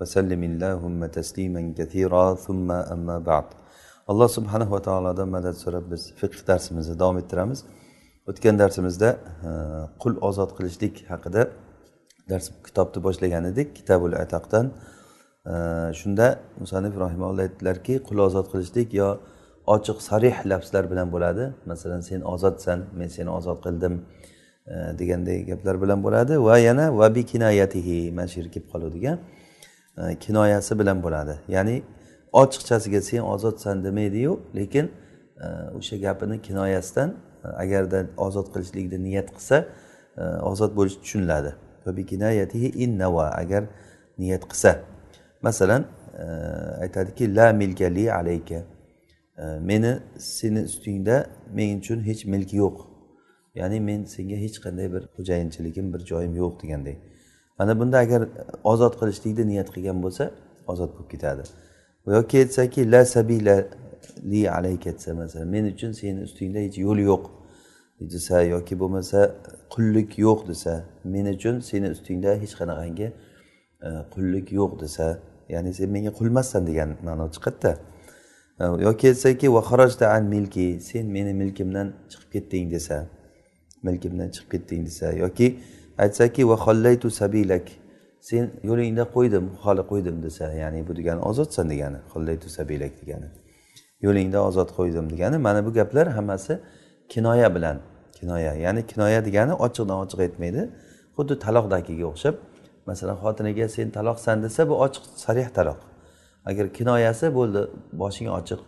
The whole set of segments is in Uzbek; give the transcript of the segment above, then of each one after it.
وسلم اللهم تسليما كثيرا ثم أما بعد alloh subhanahu va taolodan madad so'rab biz fiqh darsimizni davom ettiramiz o'tgan darsimizda e, qul ozod qilishlik haqida dars kitobni boshlagan edik kitabul ataqdan e, shunda musanif rahimalloh aytdilarki qul ozod qilishlik yo ochiq sarih lafzlar bilan bo'ladi masalan sen ozodsan men seni ozod qildim e, deganday gaplar bilan bo'ladi va yana va bi kinoyatihi mana shu yerga kelib qoladigan E, kinoyasi bilan bo'ladi. Ya'ni ochiqchasiga sen ozodsan demaydiyu lekin e, o'sha gapini kinoyasidan e, agarda ozod qilishlikni niyat qilsa ozod bo'lishi tushuniladi. Agar niyat qilsa. Masalan aytadiki la milkali alayka. Meni seni ustingda men uchun hech milk yo'q. Ya'ni men senga hech qanday bir xo'jayinchiligim bir joyim yo'q deganday mana bunda agar ozod qilishlikni niyat qilgan bo'lsa ozod bo'lib ketadi. Yoki aytsaki la sabila li alayka desa masalan men uchun seni ustingda hech yo'l yo'q desa yoki bo'lmasa qullik yo'q desa men uchun seni ustingda hech qanaqangi e, qullik yo'q desa ya'ni sen menga qulmassan degan ma'no chiqadida. E, yoki aytsaki an milki sen meni milkimdan chiqib ketding desa milkimdan chiqib ketding desa yoki aytsaki va hollaytu sabilak. Sen yo'lingda qo'ydim holi qo'ydim desa ya'ni bu degani ozodsan degani hollaytu sabilak degani. Yo'lingda ozod qo'ydim degani mana bu gaplar hammasi kinoya bilan kinoya ya'ni kinoya degani ochiqdan ochiq aytmaydi. Xuddi taloqdagiga o'xshab masalan xotiniga sen taloqsan desa bu ochiq sarih taloq. Agar kinoyasi bo'ldi boshing ochiq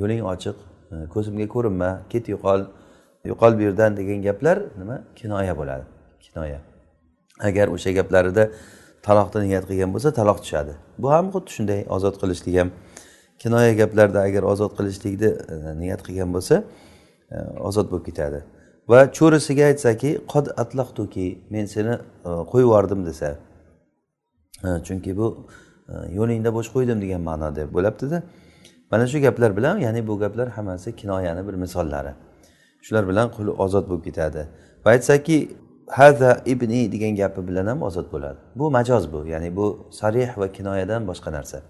yo'ling ochiq e, ko'zimga ko'rinma ket yo'qol yo'qol bu yerdan degan gaplar nima? Kinoya bo'ladi. Kinoya agar o'sha gaplarida taloqni niyat qilgan bo'lsa taloq tushadi. Bu ham xuddi shunday ozod qilishlik ham. Kinoya gaplarda agar ozod qilishlikni e, niyat qilgan bo'lsa e, ozod bo'lib ketadi. Va cho'risiga aytsaki qod atlaqtuki men seni e, qo'yib yubordim desa. Chunki bu yo'lingda bo'sh qo'ydim degan ma'noda bo'lyaptida. Mana shu gaplar bilan ya'ni bu gaplar hammasi kinoyani bir misollari. Shular bilan qul ozod bo'lib ketadi. Va aytsaki haza ibni degan gapi bilan ham ozod bo'ladi. Bu majoz bu ya'ni bu sarih va kinoyadan boshqa narsa.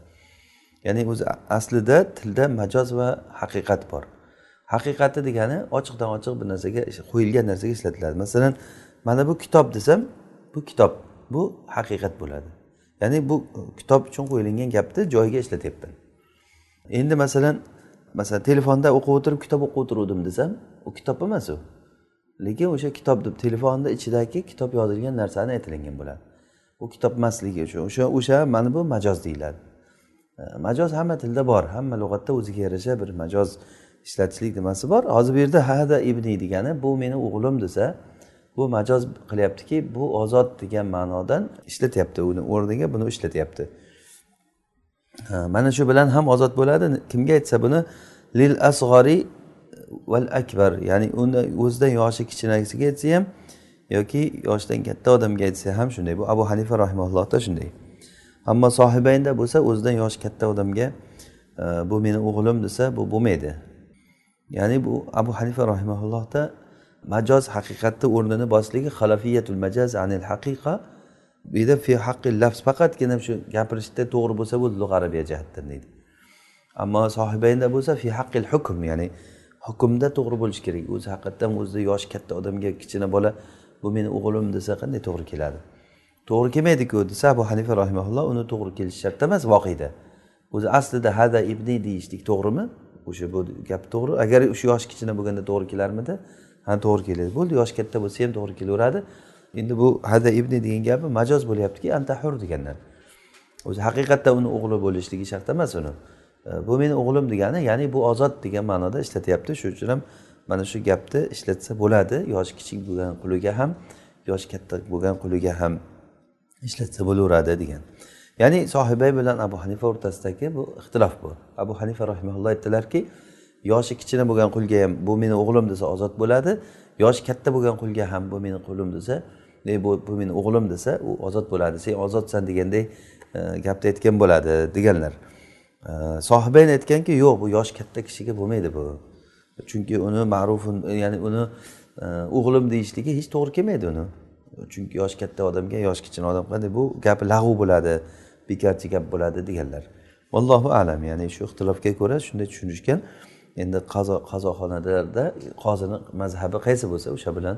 Ya'ni o'zi aslida tilda majoz va haqiqat bor. Haqiqati degani ochiqdan ochiq bir narsaga qo'yilgan narsaga ishlatiladi. Masalan mana bu kitob desam bu kitob bu haqiqat bo'ladi. Ya'ni bu kitob uchun qo'yilgan gapni joyiga ishlatyapman. Endi masalan masalan telefonda o'qib o'tirib kitob o'qib o'tiruvdim desam u kitob emas u. lekin o'sha kitob deb telefonni ichidagi kitob yozilgan narsani aytilingan bo'ladi. U kitob emasligi uchun o'sha o'sha mana bu majoz deyiladi. E, majoz hamma tilda bor hamma lug'atda o'ziga yarasha bir majoz ishlatishlik nimasi bor. Hozir bu yerda hada ibni degani bu meni o'g'lim desa bu majoz qilyaptiki bu ozod degan ma'nodan ishlatyapti uni o'rniga buni ishlatyapti. E, mana shu bilan ham ozod bo'ladi. Kimga aytsa buni? Lil asg'ori val akbar ya'ni uni o'zidan yoshi kichkinasiga aytsa ham yoki yoshidan katta odamga aytsa ham shunday. Bu abu hanifa rahimaullohda shunday. Ammo sohibaynda bo'lsa o'zidan yoshi katta odamga e, bu meni o'g'lim desa bu bo'lmaydi. Ya'ni bu abu hanifa rahimaullohda majoz haqiqatni o'rnini bosligi xalafiyatul majaz anil haqiqa. Bu yerda fi haqqi lafz faqatgina shu gapirishda to'g'ri bo'lsa bo'ldi lug'arabiya jihatdan deydi. Ammo sohibaynda bo'lsa fi haqqil hukm ya'ni hukmda to'g'ri bo'lishi kerak. O'zi haqiqatdan o'zida yoshi katta odamga kichkina bola bu meni o'g'lim desa qanday to'g'ri keladi? To'g'ri kelmaydiku desa abu hanifa rahimaulloh uni to'g'ri kelishi shart emas voqeda o'zi aslida hada ibni deyishlik to'g'rimi? O'sha bu gap to'g'ri. Agar o'sha yoshi kichkina bo'lganda to'g'ri kelarmidi? Ha to'g'ri keladi. Bo'ldi yoshi katta bo'lsa ham to'g'ri kelaveradi. Endi bu hada ibni degan gapi majoz bo'lyaptiki antahur degandan o'zi haqiqatda uni o'g'li bo'lishligi shart emas uni. E, bu meni o'g'lim degani ya'ni bu ozod degan ma'noda ishlatyapti. Shuning uchun ham mana shu gapni ishlatsa bo'ladi. Yoshi kichik bo'lgan quliga ham yoshi katta bo'lgan quliga ham ishlatsa bo'laveradi degan. Ya'ni sohibay bilan abu hanifa o'rtasidagi bu ixtilof bu. Abu hanifa rahimaulloh aytdilarki yoshi kichkina bo'lgan qulga ham bu meni o'g'lim desa ozod bo'ladi. Yoshi katta bo'lgan qulga ham bu meni qulim desa e, bu, bu meni o'g'lim desa u ozod bo'ladi. Sen ozodsan deganday e, gapni aytgan bo'ladi deganlar. Sohibayn aytganki yo'q bu yoshi katta kishiga bo'lmaydi bu. Chunki uni ma'rufun ya'ni uni e, o'g'lim deyishligi hech to'g'ri kelmaydi uni. Chunki yoshi katta odamga yoshi kichkina odam qanday bu gapi lag'u bo'ladi bekorchi gap bo'ladi deganlar. Allohu alam ya'ni shu ixtilofga ko'ra shunday tushunishgan. Endi qazo qazoxonalarda qozini mazhabi qaysi bo'lsa o'sha bilan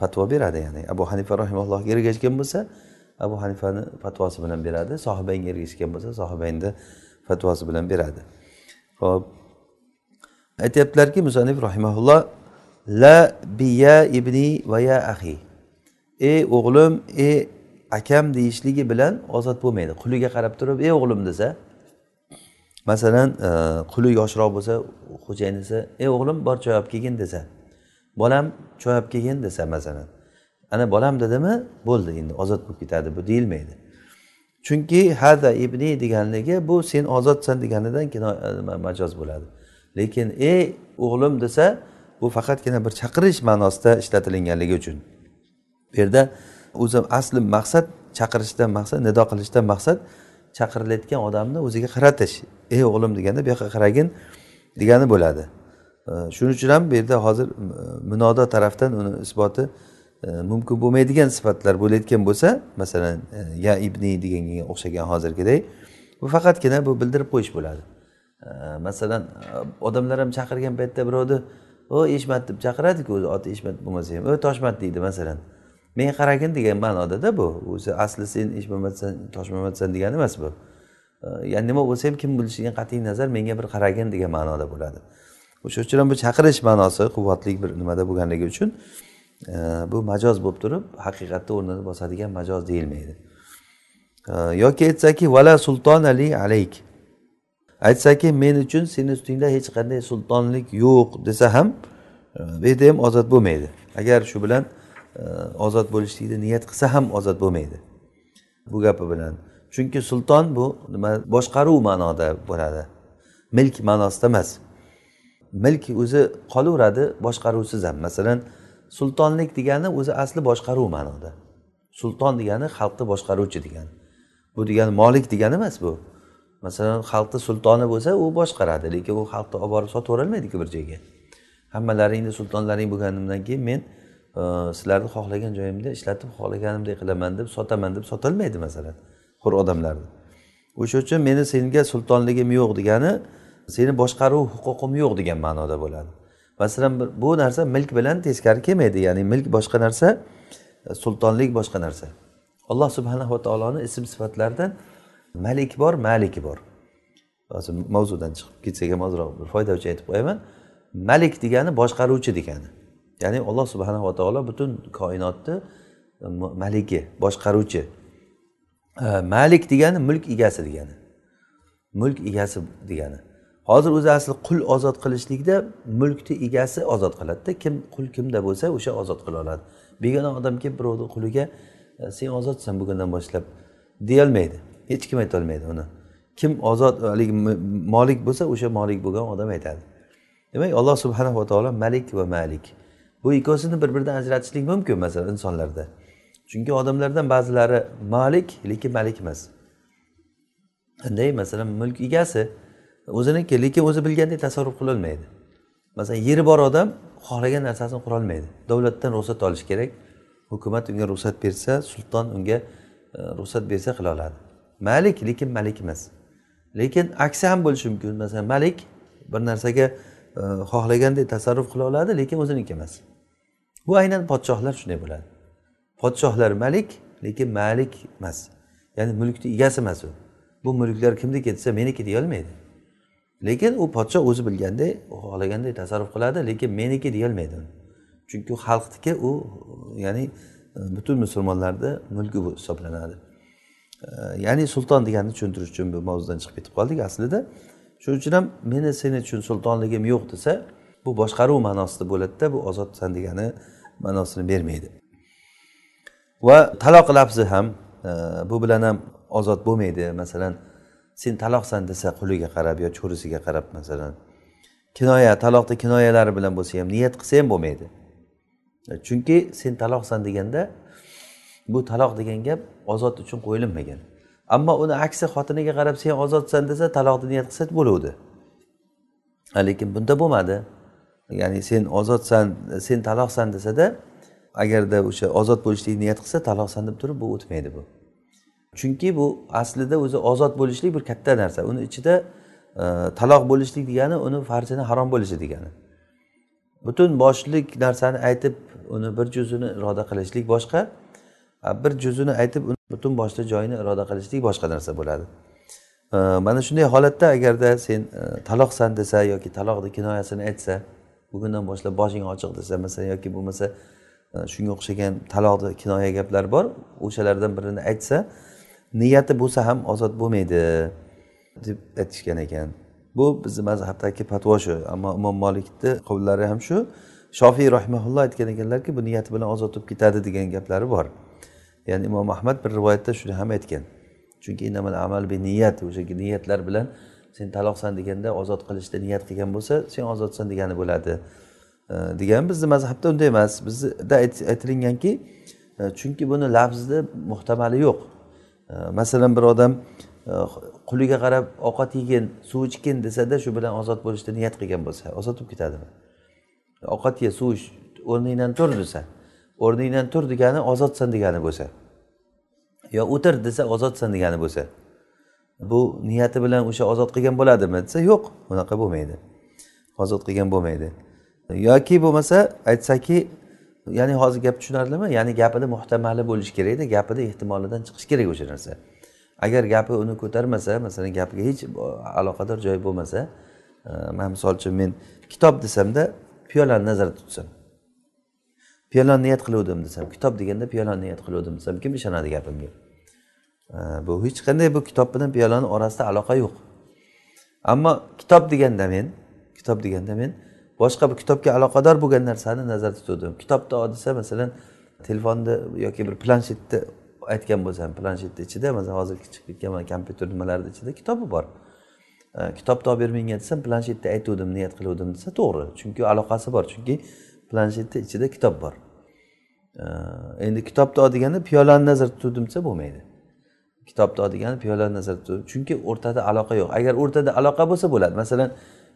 fatvo beradi ya'ni abu hanifa rahimallohga ergashgan bo'lsa abu hanifani fatvosi bilan beradi sohibanga ergashgan bo'lsa sohibayni fatvosi bilan beradi. Ho'p aytyaptilarki musanif rahimaulloh la biya ibni va ya ahi ey o'g'lim ey akam deyishligi bilan ozod bo'lmaydi. Quliga qarab turib ey o'g'lim desa masalan e, quli yoshroq bo'lsa xo'jayin desa ey o'g'lim bor choy olib kelgin desa bolam choy olib kelgin desa masalan ana bolam dedimi? Bo'ldi endi ozod bo'lib ketadi bu deyilmaydi. Chunki hada ibni deganligi bu sen ozodsan deganidan e, majoz bo'ladi. Lekin ey o'g'lim desa bu faqatgina bir chaqirish ma'nosida ishlatilinganligi uchun. Bu yerda o'zi asli maqsad chaqirishdan maqsad nido qilishdan maqsad chaqirilayotgan odamni o'ziga qaratish. Ey o'g'lim deganda bu yoqqa qaragin degani bo'ladi. E, shuning uchun ham bu yerda hozir minodo e, tarafdan uni isboti E, mumkin bo'lmaydigan sifatlar bo'layotgan bo'lsa masalan e, ya ibni deganga o'xshagan hozirgiday bu faqatgina bu bildirib qo'yish bo'ladi. E, masalan odamlar ham chaqirgan paytda birovni o eshmat deb chaqiradiku o'zi oti eshmat bo'lmasa ham o toshmat deydi masalan. Men qaragin degan ma'nodada bu. O'zi asli sen eshmamatsan toshmamatsan degani emas bu. Ya'ni nima bo'lsa ham kim bo'lishidan qat'iy nazar menga bir qaragin degan ma'noda bo'ladi. O'sha uchun ham bu chaqirish ma'nosi quvvatli bir nimada bo'lganligi uchun bu majoz bo'lib turib haqiqatni o'rnini bosadigan majoz deyilmaydi. Yoki aytsaki vala sulton ali alayk. Aytsaki men uchun seni ustingda hech qanday sultonlik yo'q desa ham e, bu yerda ham ozod bo'lmaydi. Agar shu bilan e, ozod bo'lishlikni niyat qilsa ham ozod bo'lmaydi bu gapi bilan. Chunki sulton bu nima boshqaruv ma'noda bo'ladi. Milk ma'nosida emas. Milk o'zi qolaveradi boshqaruvsiz ham. Masalan sultonlik degani o'zi asli boshqaruv ma'noda. Sulton degani xalqni boshqaruvchi degani. Bu degani molik degani emas bu. Masalan xalqni sultoni bo'lsa u boshqaradi lekin u xalqni olib borib sotaverolmaydiku bir joyga. Hammalaringni sultonlaring bo'lganimdan keyin men e, sizlarni xohlagan joyimda ishlatib xohlaganimdek qilaman deb sotaman deb sotolmaydi masalan hur odamlarni. O'sha uchun meni senga sultonligim yo'q degani seni boshqaruv huquqim yo'q degan ma'noda bo'ladi. Masalan bu narsa milk bilan teskari kelmaydi. Ya'ni milk boshqa narsa sultonlik boshqa narsa. Alloh subhanava taoloni ism sifatlarida malik bor maliki bor. Hozir mavzudan chiqib ketsak ham ozroq bir foyda uchun aytib qo'yaman. Malik degani boshqaruvchi degani. Ya'ni alloh subhanava taolo butun koinotni maliki boshqaruvchi. Malik degani mulk egasi degani. Mulk egasi degani. Hozir o'zi asli qul ozod qilishlikda mulkni egasi ozod qiladida. Kim qul kimda bo'lsa o'sha ozod qila oladi. Begona odam kelib birovni quliga e, sen ozodsan bugundan boshlab deyolmaydi hech kim aytolmaydi uni. Kim ozod haligi molik bo'lsa o'sha molik bo'lgan odam aytadi. Demak alloh subhanava taolo malik va malik. Bu ikkovsini bir biridan ajratishlik mumkin masalan insonlarda. Chunki odamlardan ba'zilari malik lekin malik emas. Qanday masalan mulk egasi o'ziniki lekin o'zi bilgandek tasarruf qilolmaydi. Masalan yeri bor odam xohlagan narsasini qurolmaydi. Davlatdan ruxsat olish kerak. Hukumat unga ruxsat bersa sulton unga e, ruxsat bersa qila oladi. Malik lekin malik emas. Lekin aksi ham bo'lishi mumkin. Masalan malik bir narsaga e, xohlagandek tasarruf qila oladi lekin o'ziniki emas. Bu aynan podshohlar shunday bo'ladi. Podshohlar malik lekin malik emas. Ya'ni mulkni egasi emas u. Bu mulklar kimniki desa meniki deyolmaydi lekin u podsho o'zi bilganday xohlaganday tasarruf qiladi lekin meniki deyolmaydi. Chunki xalqniki u ya'ni butun musulmonlarni mulki bu hisoblanadi. Ya'ni sulton deganni tushuntirish uchun bu mavzudan chiqib ketib qoldik aslida. Shuning uchun ham meni seni uchun sultonligim yo'q desa bu boshqaruv ma'nosida bo'ladida bu ozodsan degani ma'nosini bermaydi. Va taloq lafzi ham bu bilan ham ozod bo'lmaydi. Masalan sen taloqsan desa quliga qarab yo cho'risiga qarab masalan. Kinoya taloqni kinoyalari bilan bo'lsa ham niyat qilsa ham bo'lmaydi. E, chunki sen taloqsan deganda bu taloq degan gap ozod uchun qo'yilmagan. Ammo uni aksi xotiniga qarab sen ozodsan desa taloqni niyat qilsa bo'luvdi. Lekin bunda bo'lmadi. Ya'ni sen ozodsan sen taloqsan desada agarda o'sha ozod bo'lishlik niyat qilsa taloqsan deb turib bu o'tmaydi bu. Chunki bu aslida o'zi ozod bo'lishlik bir katta narsa. Uni ichida e, taloq bo'lishlik degani uni farzini harom bo'lishi degani. Butun boshlik narsani aytib uni bir juzini iroda qilishlik boshqa bir juzini aytib uni butun boshli joyini iroda qilishlik boshqa narsa bo'ladi. E, mana shunday holatda agarda sen e, taloqsan desa yoki taloqni kinoyasini aytsa bugundan boshlab boshing ochiq desa masalan yoki bo'lmasa shunga o'xshagan taloqni kinoya gaplar bor o'shalardan birini aytsa niyati bo'lsa ham ozod bo'lmaydi deb aytishgan ekan. Bu bizni mazhabdagi fatvo shu. Ammo imom molikni qovllari ham shu. Shofiy rahimaulloh aytgan ekanlarki bu niyati bilan ozod bo'lib ketadi degan gaplari bor. Ya'ni imom ahmad bir rivoyatda shuni ham aytgan. Chunki amal bi niyat o'sha niyatlar bilan sen taloqsan deganda ozod qilishda niyat qilgan bo'lsa sen ozodsan degani bo'ladi. Degan bizni mazhabda unday emas. Bizda aytilinganki e, chunki buni lafzida muhtamali yo'q. Masalan bir odam e, quliga qarab ovqat yegin suv ichgin desada shu bilan ozod bo'lishni niyat qilgan bo'lsa ozod bo'lib ketadimi? Ovqat ye suv ich o'rningdan tur desa o'rningdan tur degani ozodsan degani bo'lsa yo o'tir desa ozodsan degani bo'lsa bu niyati bilan o'sha ozod qilgan bo'ladimi desa yo'q unaqa bo'lmaydi. Ozod qilgan bo'lmaydi. Yoki bo'lmasa aytsaki ya'ni hozir gap tushunarlimi? Ya'ni gapini muhtamali bo'lishi kerakda gapida ehtimolidan chiqish kerak o'sha narsa. Agar gapi uni ko'tarmasa masalan gapiga hech aloqador joyi bo'lmasa e, man misol uchun men kitob desamda piyolani nazarda tutsam piyolani niyat qiluvdim desam kitob deganda piyolani niyat qiluvdim desam kim ishonadi gapimga? E, bu hech qanday bu kitob bilan piyolani orasida aloqa yo'q. Ammo kitob deganda men kitob deganda men boshqa bir kitobga aloqador bo'lgan narsani nazarda tutuvdim. Kitobda odisa masalan telefonni yoki bir planshetni aytgan bo'lsam planshetni ichida masalan hozir chiqib ketgan mana kompyuter nimalarni ichida kitobi bor. E, kitobni olib ber menga desam planshetda aytuvdim niyat qiluvdim desa to'g'ri chunki aloqasi bor chunki planshetni ichida kitob bor. E, endi kitobni ol deganda piyolani nazarda tutuvdim desa bo'lmaydi. Kitobni ol degani piyolani nazarda tutuvdim chunki o'rtada aloqa yo'q. Agar o'rtada aloqa bo'lsa bo'ladi. Masalan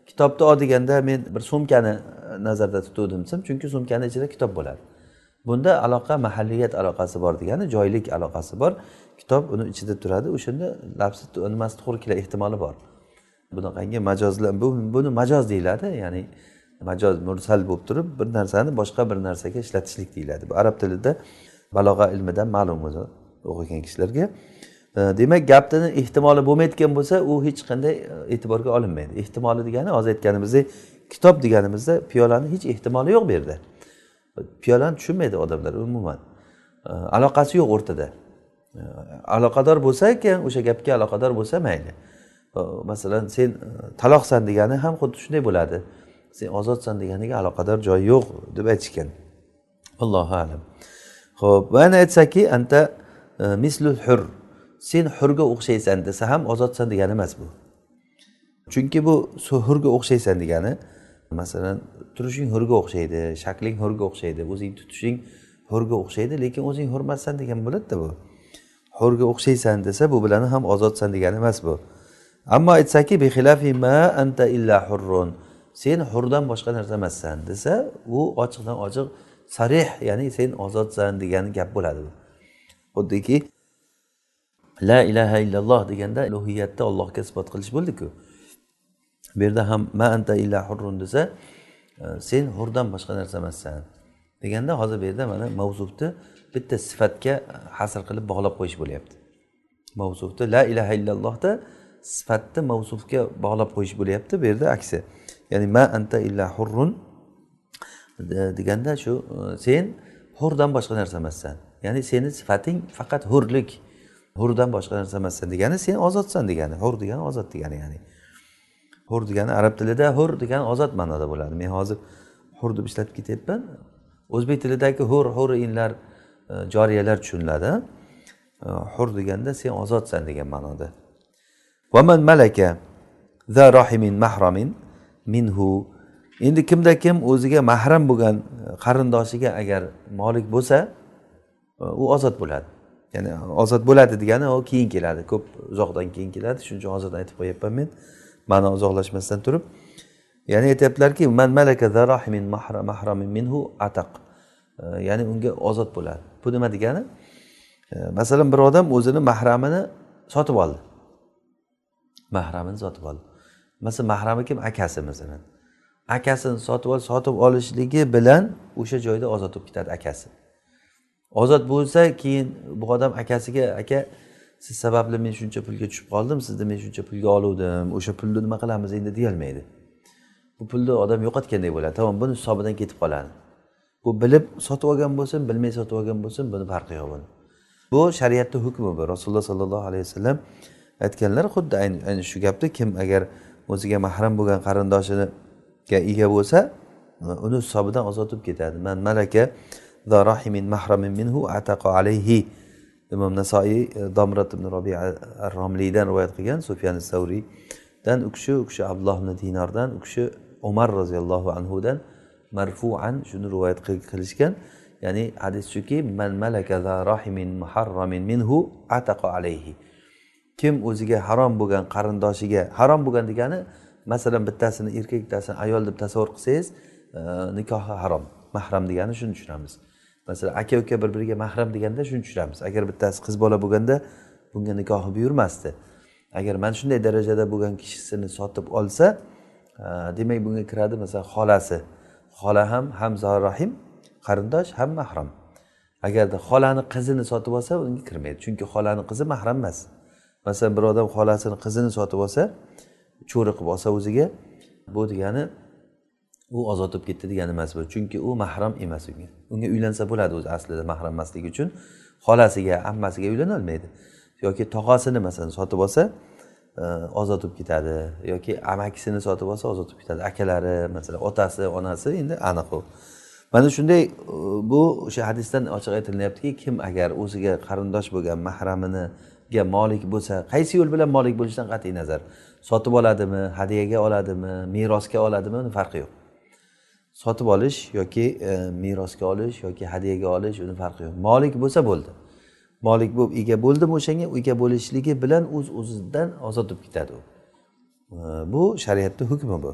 kitobni ol deganda men bir sumkani e, nazarda tutuvdim desam chunki sumkani ichida kitob bo'ladi. Bunda aloqa mahalliyat aloqasi bor degani joylik aloqasi bor. Kitob uni ichida turadi. O'shanda lafzi nimasi to'g'ri kelar ehtimoli bor. Bunaqangi majozlar bu buni majoz deyiladi ya'ni majoz mursal bo'lib turib bir narsani boshqa bir narsaga ishlatishlik deyiladi. Bu arab tilida balog'a ilmidan ma'lum o'zi o'qigan kishilarga. Demak gapni ehtimoli bo'lmayotgan bo'lsa u hech qanday e, e'tiborga olinmaydi. Ehtimoli degani hozir aytganimizdek kitob deganimizda piyolani hech ehtimoli yo'q bu yerda. Piyolani tushunmaydi odamlar umuman. Aloqasi yo'q o'rtada. Aloqador bo'lsa ekan o'sha gapga aloqador bo'lsa mayli. Masalan sen e, taloqsan degani ham xuddi shunday bo'ladi. Sen ozodsan deganiga aloqador joyi yo'q deb aytishgan. Allohu alam. Ho'p va yana aytsaki anta e, mislul hur sen hurga o'xshaysan desa ham ozodsan degani emas bu. Chunki bu hurga o'xshaysan degani masalan turishing hurga o'xshaydi shakling hurga o'xshaydi o'zing tutishing hurga o'xshaydi lekin o'zing hurmatsan degan bo'ladida bu. Hurga o'xshaysan desa bu bilan ham ozodsan degani emas bu. Ammo aytsaki ma anta illa hurrun. Sen hurdan boshqa narsa emassan desa u ochiqdan ochiq sarih ya'ni sen ozodsan degan gap bo'ladi bu. Xuddiki la ilaha illalloh deganda ulug'iyatda allohga isbot qilish bo'ldiku. Bu yerda ham ma anta illa hurrun desa e, sen hurdan boshqa narsa emassan deganda hozir bu yerda mana mavzufni bitta sifatga e, hasr qilib bog'lab qo'yish bo'lyapti. Mavzufni la ilaha illallohda sifatni mavsufga bog'lab qo'yish bo'lyapti bu yerda aksi. Ya'ni ma anta illa hurrun deganda shu e, sen hurdan boshqa narsa emassan. Ya'ni seni sifating faqat hurlik hurdan boshqa narsa emassan degani sen ozodsan degani. Hur degani ozod degani ya'ni. Hur degani arab tilida hur degani ozod ma'noda bo'ladi. Men hozir hur deb ishlatib ketyapman. O'zbek tilidagi hur hurinlar e, joriyalar tushuniladi. E, hur deganda sen ozodsan degan ma'noda. Vaman malaka za rohimin mahramin minhu. Endi kimda kim o'ziga mahram bo'lgan qarindoshiga agar molik bo'lsa e, u ozod bo'ladi. Ya'ni ozod bo'ladi degani u keyin keladi ko'p uzoqdan keyin keladi. Shuning uchun hozir aytib qo'yyapman men. Ma'no uzoqlashmasdan turib. Ya'ni aytyaptilarki man malaka min mahramin minhu ataq. E, ya'ni unga ozod bo'ladi. Bu nima degani? E, masalan bir odam o'zini mahramini sotib oldi. Mahramini sotib oldi. Masalan mahrami kim? Akasi masalan. Akasini sotib ol sotib olishligi bilan o'sha joyda ozod bo'lib ketadi akasi. Ozod bo'lsa keyin bu odam akasiga aka siz sababli men shuncha pulga tushib qoldim sizni men shuncha pulga oluvdim o'sha pulni nima qilamiz endi? deyolmaydi. Bu pulni odam yo'qotgandek bo'ladi. Tamom buni hisobidan ketib qoladi. Bu bilib sotib olgan bo'lsin bilmay sotib olgan bo'lsin buni farqi yo'q buni. Bu shariatni hukmi bu. Rasululloh sollallohu alayhi vasallam aytganlar xuddi ayni shu gapni kim agar o'ziga mahram bo'lgan qarindoshiga ega bo'lsa uni hisobidan ozod bo'lib ketadi. Man malaka rahimin mahramin minhu ataqa alayhi. Imom nasoiy e, domrat ibn robiy ar romliydan rivoyat qilgan sufyan savriydan u kishi u kishi abdulloh ibn dinordan u kishi umar roziyallohu anhudan marfuan shuni rivoyat qilishgan. Ya'ni hadis shuki man malaka rahimin muharramin minhu ataqa alayhi. Kim o'ziga harom bo'lgan qarindoshiga harom bo'lgan degani masalan bittasini erkak bittasini ayol deb tasavvur qilsangiz e, nikohi harom mahram degani shuni tushunamiz. Masalan aka uka bir biriga mahram deganda shuni tushunamiz. Agar bittasi qiz bola bo'lganda bunga nikohi buyurmasdi. Agar mana shunday darajada bo'lgan kishisini sotib olsa demak bunga kiradi masalan xolasi. Xola ham ham rahim qarindosh ham mahram. Agarda xolani qizini sotib olsa unga kirmaydi. Chunki xolani qizi mahram emas. Masalan bir odam xolasini qizini sotib olsa cho'ri qilib olsa o'ziga bu degani u ozod bo'lib ketdi degani emas bu. Chunki u mahram emas unga. Unga uylansa bo'ladi o'zi aslida mahram emasligi uchun. Xolasiga ammasiga uylanolmaydi yoki tog'asini masalan sotib olsa e, ozod bo'lib ketadi. Yoki amakisini sotib olsa ozod bo'lib ketadi. Akalari masalan otasi onasi endi aniq u. Mana shunday e, bu o'sha hadisdan ochiq aytilyaptiki kim agar o'ziga qarindosh bo'lgan mahraminiga molik bo'lsa qaysi yo'l bilan molik bo'lishidan qat'iy nazar. Sotib oladimi hadyaga oladimi merosga oladimi uni farqi yo'q. Sotib olish yoki e, merosga olish yoki hadyaga olish uni farqi yo'q. Molik bo'lsa bo'ldi. Molik bo'lib ega bo'ldimi o'shanga ega bo'lishligi bilan o'z uz o'zidan ozod bo'lib ketadi u. E, bu shariatni hukmi bu.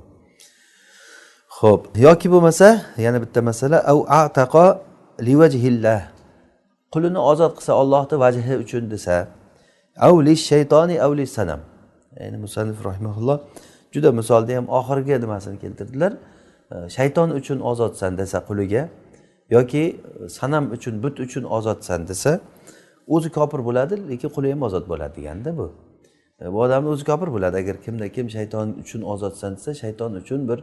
Ho'p yoki bo'lmasa yana bitta masala au ataqo livajhillah qulini ozod qilsa ollohni vajhi uchun desa avli shaytoni avli sanam. Ya'ni musannif rahimaulloh juda misolda ham oxirgi nimasini keltirdilar. Shayton uchun ozodsan desa quliga yoki e, sanam uchun but uchun ozodsan desa o'zi kofir bo'ladi lekin quli ham ozod bo'ladi deganda bu. E, bu odamni o'zi kofir bo'ladi. Agar kimda kim shayton uchun ozodsan desa shayton uchun bir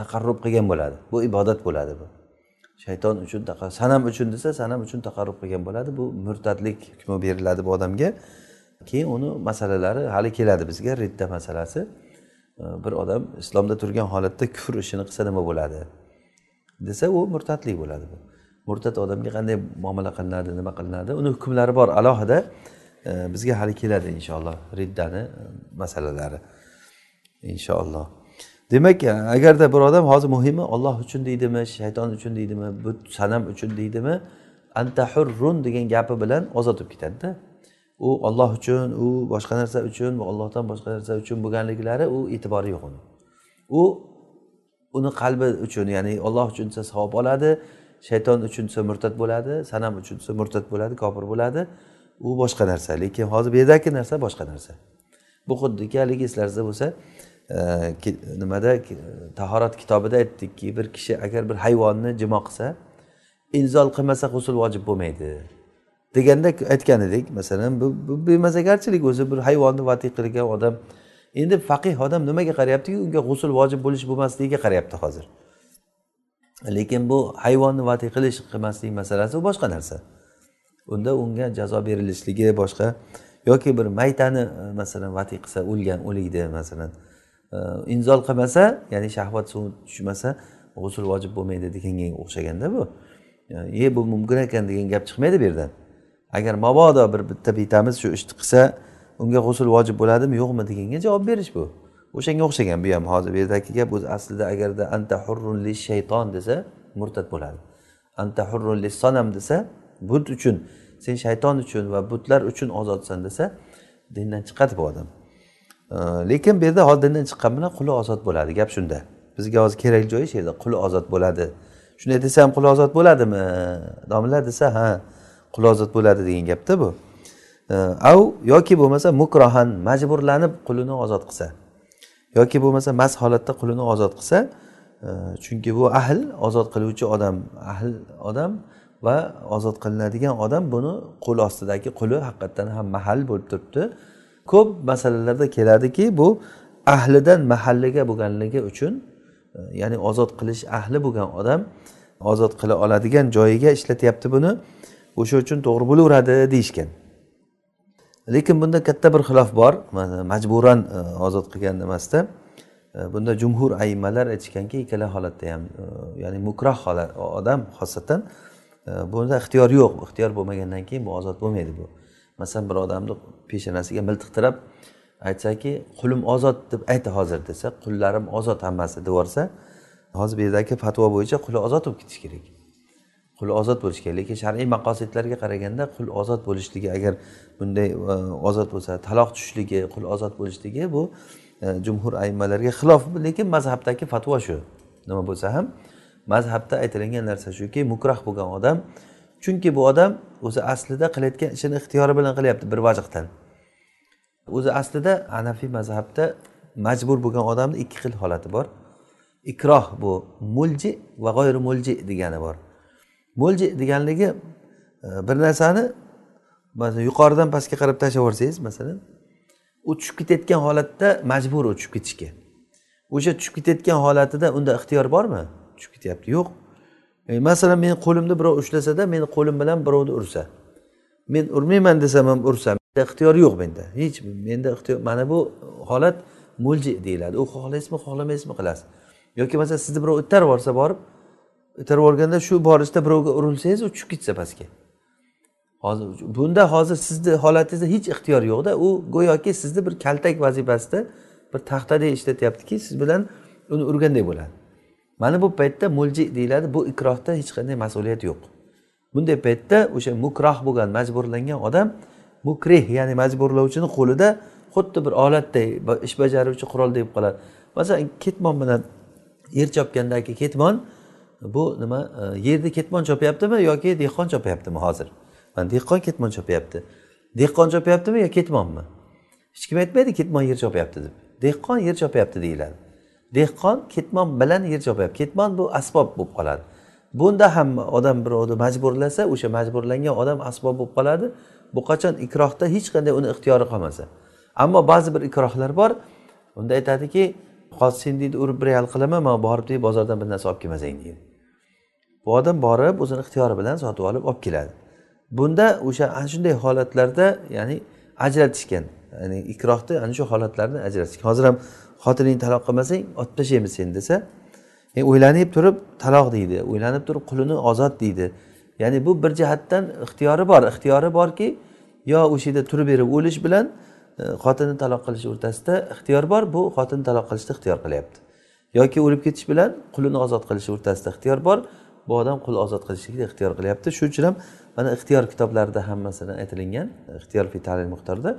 taqarrub qilgan bo'ladi. Bu ibodat bo'ladi bu. Shayton uchun sanam uchun desa sanam uchun taqarrub qilgan bo'ladi. Bu murtadlik hukmi beriladi bu odamga. Keyin uni masalalari hali keladi bizga ridda masalasi. Bir odam islomda turgan holatda kufr ishini qilsa nima bo'ladi? desa u murtadlik bo'ladi bu. Murtad odamga qanday muomala qilinadi nima qilinadi? Uni hukmlari bor. Alohida e, bizga hali keladi inshaalloh riddani e, masalalari. Inshaalloh. Demak e, agarda bir odam hozir muhimi olloh uchun deydimi shayton uchun deydimi but sanam uchun deydimi? Antahurrun degan gapi bilan ozod bo'lib ketadida. U olloh uchun u boshqa narsa uchun va ollohdan boshqa narsa uchun bo'lganliklari u e'tibori yo'q uni. U uni qalbi uchun ya'ni olloh uchun desa savob oladi shayton uchun desa murtad bo'ladi sanam uchun desa murtad bo'ladi kofir bo'ladi. U boshqa narsa lekin hozir bu yerdagi narsa boshqa narsa. Bu xuddiki haligi eslaringizda bo'lsa e, nimada tahorat kitobida aytdikki bir kishi agar bir hayvonni jimo qilsa inzol qilmasa g'usul vojib bo'lmaydi. Deganda aytgan edik masalan bu, bu bemazagarchilik o'zi bir hayvonni vatiy qilgan odam endi faqih odam nimaga qarayaptiki? Unga g'usul vojib bo'lish bo'lmasligiga qarayapti hozir. Lekin bu hayvonni vatiy qilish qilmaslik masalasi u boshqa narsa. Unda unga jazo berilishligi boshqa. Yoki bir maytani masalan vatiy qilsa o'lgan o'likni masalan e, inzol qilmasa ya'ni shahvat suvi tushmasa g'usul vojib bo'lmaydi deganga o'xshaganda bu. E bu mumkin ekan degan gap chiqmaydi bu yerdan. Agar mabodo bir bitta bitamiz shu ishni qilsa unga g'usul vojib bo'ladimi yo'qmi deganga javob berish bu. O'shanga o'xshagan bu ham hozir bu yerdagi gap o'zi aslida agarda anta hurrun li shayton desa murtad bo'ladi. Anta hurrun li sonam desa but uchun sen shayton uchun va butlar uchun ozodsan desa dindan chiqadi bu odam. Lekin bu yerda hozir dindan chiqqan bilan quli ozod bo'ladi gap shunda. Bizga hozir kerak joyi shu yerda quli ozod bo'ladi. Shunday desa ham quli ozod bo'ladimi? Domla desa ha qulozat bo'ladi degan gapda bu. Av yoki bo'lmasa mukrohan majburlanib qulini ozod qilsa. Yoki bo'lmasa mast holatda qulini ozod qilsa chunki bu ahl ozod qiluvchi odam ahl odam va ozod qilinadigan odam buni qo'l ostidagi quli haqiqatdan ham mahal bo'lib turibdi. Ko'p masalalarda keladiki bu ahlidan mahalliga bo'lganligi uchun e, ya'ni ozod qilish ahli bo'lgan odam ozod qila oladigan joyiga ishlatyapti buni. O'sha uchun to'g'ri bo'laveradi deyishgan. Lekin bunda katta bir xilof bor. Majburan e, ozod qilgan emasda e, bunda jumhur aymalar aytishganki ikkala holatda ham e, ya'ni mukroh holat odam xosatan bunda ixtiyor yo'q. Ixtiyor bo'lmagandan keyin bu ozod bo'lmaydi bu. Masalan bir odamni peshonasiga miltiqtirab aytsaki qulim ozod deb ayta hozir desa qullarim ozod hammasi deb yuborsa hozir bu yerdagi fatvo bo'yicha quli ozod bo'lib ketishi kerak. Qul ozod bo'lishi kerak lekin shar'iy maqosidlarga qaraganda qul ozod bo'lishligi agar bunday e, ozod bo'lsa taloq tushishligi qul ozod bo'lishligi bu e, jumhur aymalarga xilof. Lekin mazhabdagi fatvo shu. Nima bo'lsa ham mazhabda aytilingan narsa shuki mukrah bo'lgan odam chunki bu odam o'zi aslida qilayotgan ishini ixtiyori bilan qilyapti bir vajhdan o'zi aslida anafiy mazhabda majbur bo'lgan odamni ikki xil holati bor. Ikroh bu mulji va g'oyri mulji degani bor. Mulji deganligi e, bir narsani masalan yuqoridan pastga qarab tashlab yuborsangiz masalan u tushib ketayotgan holatda majbur u tushib ketishga. O'sha tushib ketayotgan holatida unda ixtiyor bormi? Tushib ketyapti. Yo'q. E, masalan meni qo'limni birov ushlasada meni qo'lim bilan birovni ursa. Men urmayman desam ham ursam ixtiyor yo'q menda. Hech menda ixtiyor mana bu holat mo'lji deyiladi. U xohlaysizmi xohlamaysizmi qilasiz yoki masalan sizni birov itarib yuborsa borib itarib yuborganda shu borishda birovga urilsangiz u tushib ketsa pastga. Hozir bunda hozir sizni holatingizda hech ixtiyor yo'qda. U go'yoki sizni bir kaltak vazifasida bir taxtadek ishlatyaptiki siz bilan uni urganday bo'ladi. Mana bu paytda mulji deyiladi. Bu ikrohda hech qanday mas'uliyat yo'q. Bunday paytda o'sha mukroh bo'lgan majburlangan odam mukrih ya'ni majburlovchini qo'lida xuddi bir olatday ish bajaruvchi qurolday bo'lib qoladi. Masalan ketmon bilan yer chopgandagi ketmon bu nima e, yerda yerni ketmon chopyaptimi yoki dehqon chopyaptimi hozir? Mana dehqon ketmon chopyapti. Dehqon chopyaptimi yo ketmonmi? Hech kim aytmaydi ketmon yer chopyapti deb. Dehqon yer chopyapti deyiladi. Dehqon ketmon bilan yer chopyapti. Ketmon bu asbob bo'lib qoladi. Bunda ham odam birovni majburlasa o'sha majburlangan odam asbob bo'lib qoladi. Bu qachon ikrohda hech qanday uni ixtiyori qolmasa. Ammo ba'zi bir ikrohlar bor. Unda aytadiki hozir sen deydi urib bir yal qilaman man borib deydi bozordan bir narsa olib kelmasang deydi. Bu odam borib o'zini ixtiyori bilan sotib olib olib keladi. Bunda o'sha ana shunday holatlarda ya'ni ajratishgan ya'ni ikrohni ana shu holatlarni ajratishgan. Hozir ham xotiningni taloq qilmasang otib tashlaymiz seni desa e, o'ylanib turib taloq deydi o'ylanib turib qulini ozod deydi. Ya'ni bu bir jihatdan ixtiyori bor. Ixtiyori borki yo o'sha yerda turib berib o'lish bilan e, xotinni taloq qilish o'rtasida ixtiyor bor bu xotinni taloq qilishni ixtiyor qilyapti. Yoki o'lib ketish bilan qulini ozod qilish o'rtasida ixtiyor bor bu odam qul ozod qilishlikni ixtiyor qilyapti. Shuning uchun ham mana ixtiyor kitoblarida hammasini aytilingan ixtiyor fi talil muxtorda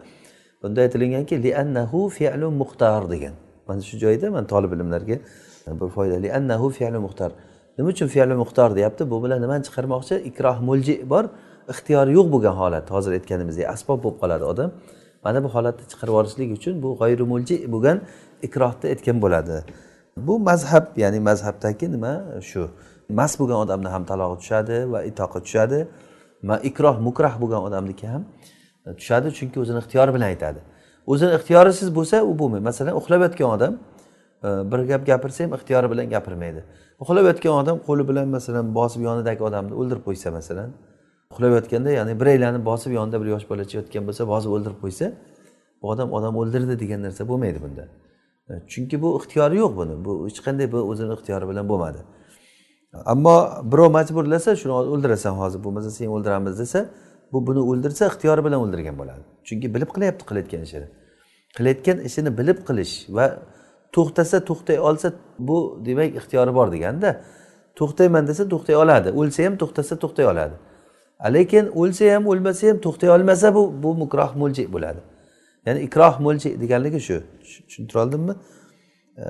bunda aytilinganki liannahu fi'lu muxtar degan. Mana shu joyda man tolib ilmlarga bir foyda liannahu fi'lu muxtar nima uchun fe'li muxtor deyapti? Bu bilan nimani chiqarmoqchi? Ikroh mulji bor ixtiyori yo'q bo'lgan holat. Hozir aytganimizdek asbob bo'lib qoladi odam. Mana bu holatni chiqarib yuborishlik uchun bu g'oyri mulji bo'lgan ikrohni aytgan bo'ladi. Bu mazhab ya'ni mazhabdagi nima? Shu. Mast bo'lgan odamni ham talog'i tushadi va itoqi tushadi ikroh mukrah bo'lgan odamniki ham e, tushadi. Chunki o'zini ixtiyori bilan aytadi. O'zini ixtiyorisiz bo'lsa u bo'lmaydi. Masalan uxlab yotgan odam e, bir gap gapirsa ham ixtiyori bilan gapirmaydi. Uxlab yotgan odam qo'li bilan masalan bosib yonidagi odamni o'ldirib qo'ysa masalan uxlab yotganda ya'ni biraylarni bosib yonida bir yosh bolacha yotgan bo'lsa bosib o'ldirib qo'ysa bu odam odam o'ldirdi degan narsa bo'lmaydi bunda. E, chunki bu ixtiyori yo'q buni. Bu hech qanday bu o'zini ixtiyori bilan bo'lmadi. Ammo birov majburlasa shuni o'ldirasan hozir bo'lmasa seni o'ldiramiz desa bu buni o'ldirsa ixtiyori bilan o'ldirgan bo'ladi. Chunki bilib qilyapti qilayotgan ishini. Qilayotgan ishini bilib qilish va to'xtasa to'xtay olsa bu demak ixtiyori bor deganda to'xtayman desa to'xtay oladi. O'lsa ham to'xtasa to'xtay oladi. Lekin o'lsa ham o'lmasa ham to'xtay olmasa bu bu mukroh mo'lji bo'ladi. Ya'ni ikroh mo'lji deganligi shu. Tushuntira oldimmi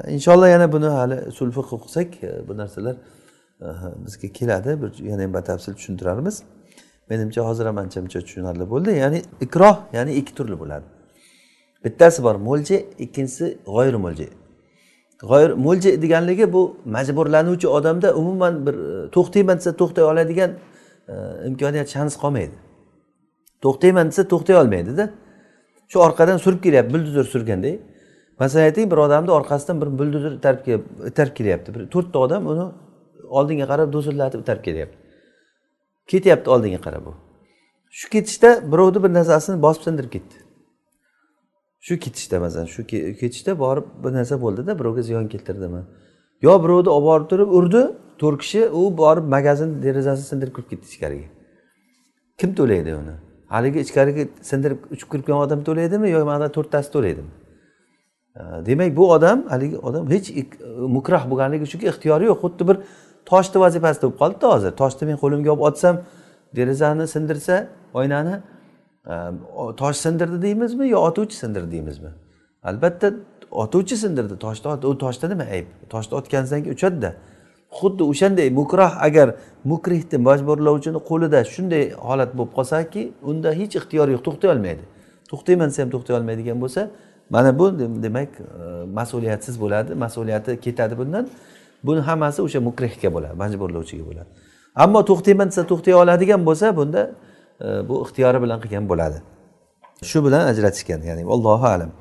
inshaalloh yana buni hali usul fiq o'qisak e, bu narsalar bizga keladi bir yana ham batafsil tushuntirarmiz. Menimcha hozir ham ancha muncha tushunarli bo'ldi. Ya'ni ikroh ya'ni ikki turli bo'ladi. Bittasi bor mo'lji ikkinchisi g'oyir mo'lji g'oyir mo'lji deganligi bu majburlanuvchi odamda umuman bir e, to'xtayman desa to'xtay oladigan e, imkoniyat shans qolmaydi. To'xtayman desa to'xtay olmaydida. Shu orqadan surib kelyapti buldozer surganday masalan ayting bir odamni orqasidan bir buldozor itarib kelyapti. Bir to'rtta odam uni oldinga qarab do'sillatib itarib ketyapti. Ketyapti oldinga qarab u. Shu ketishda birovni bir narsasini bosib sindirib ketdi. Shu ketishda masalan shu ketishda borib bir narsa bo'ldida birovga ziyon keltirdimi? Yo birovni olib borib turib urdi to'rt kishi u borib magazin derazasini sindirib kirib ketdi ichkariga. Kim to'laydi uni? Haligi ichkariga sindirib uchib kirib kelgan odam to'laydimi yo mana to'rttasi to'laydimi? Demak bu odam haligi odam hech mukrah bo'lganligi uchun ixtiyori yo'q xuddi bir toshni vazifasi bo'lib qoldida hozir. Toshni men qo'limga olib otsam derazani sindirsa oynani e, tosh sindirdi deymizmi yo otuvchi sindirdi deymizmi? Albatta otuvchi sindirdi. Toshni u toshda nima ayb? Toshni otgansan keyin uchadida. Xuddi o'shanday mukroh agar mukrihni majburlovchini qo'lida shunday holat bo'lib qolsaki unda hech ixtiyor yo'q to'xtay olmaydi. To'xtayman desa ham to'xtay olmaydigan bo'lsa mana bu demak e, mas'uliyatsiz bo'ladi. Mas'uliyati ketadi bundan. Buni hammasi o'sha mukrihga bo'ladi majburlovchiga bo'ladi. Ammo to'xtayman desa to'xtay oladigan bo'lsa bunda e, bu ixtiyori bilan qilgan bo'ladi. Shu bilan ajratishgan ya'ni allohu alam.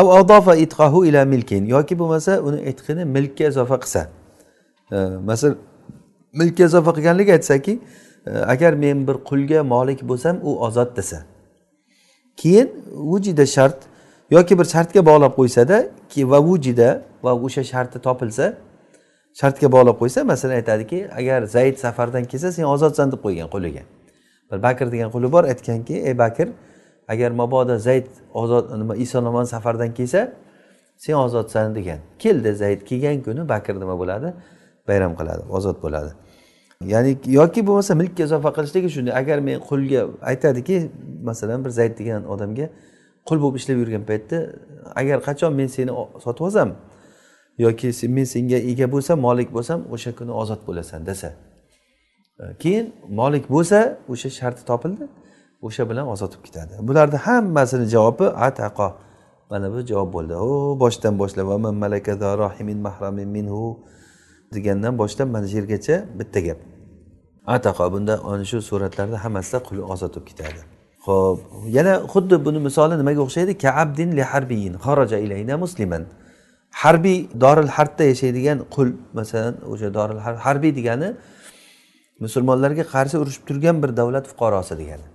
Av adofa itqahu ila milkin yoki bo'lmasa uni itqini milkka izofa qilsa. E, masalan milkka izofa qilganligi aytsaki e, agar men bir qulga molik bo'lsam u ozod desa. Keyin vujida shart yoki bir shartga bog'lab qo'ysada va vujida va o'sha sharti topilsa shartga bog'lab qo'ysa masalan aytadiki agar zayd safardan kelsa sen ozodsan deb qo'ygan quliga bir bakr degan quli bor aytganki ey bakr agar mabodo zayd ozod nima eson safardan kelsa sen ozodsan degan. Keldi zayd kelgan kuni bakr nima bo'ladi? Bayram qiladi ozod bo'ladi. Ya'ni yoki bo'lmasa milkka izofa qilishligi shunday agar men qulga aytadiki masalan bir zayd degan odamga qul bo'lib ishlab yurgan paytda agar qachon men seni sotib olsam yoki men senga ega bo'lsam molik bo'lsam o'sha kuni ozod bo'lasan desa. Keyin molik bo'lsa o'sha sharti topildi o'sha bilan ozod bo'lib ketadi. Bularni hammasini javobi ataqo mana bu javob bo'ldi. U boshdan boshlab minhu degandan boshlab mana shu yergacha bitta gap. Ataqo bunda ana shu suratlarda hammasida qul ozod bo'lib ketadi. Ho'p yana xuddi buni misoli nimaga o'xshaydi? Kaabdin li harbiyin xaraja ilayna musliman. Harbiy doril harbda yashaydigan qul masalan o'sha doril harbiy degani musulmonlarga qarshi urushib turgan bir davlat fuqarosi degani.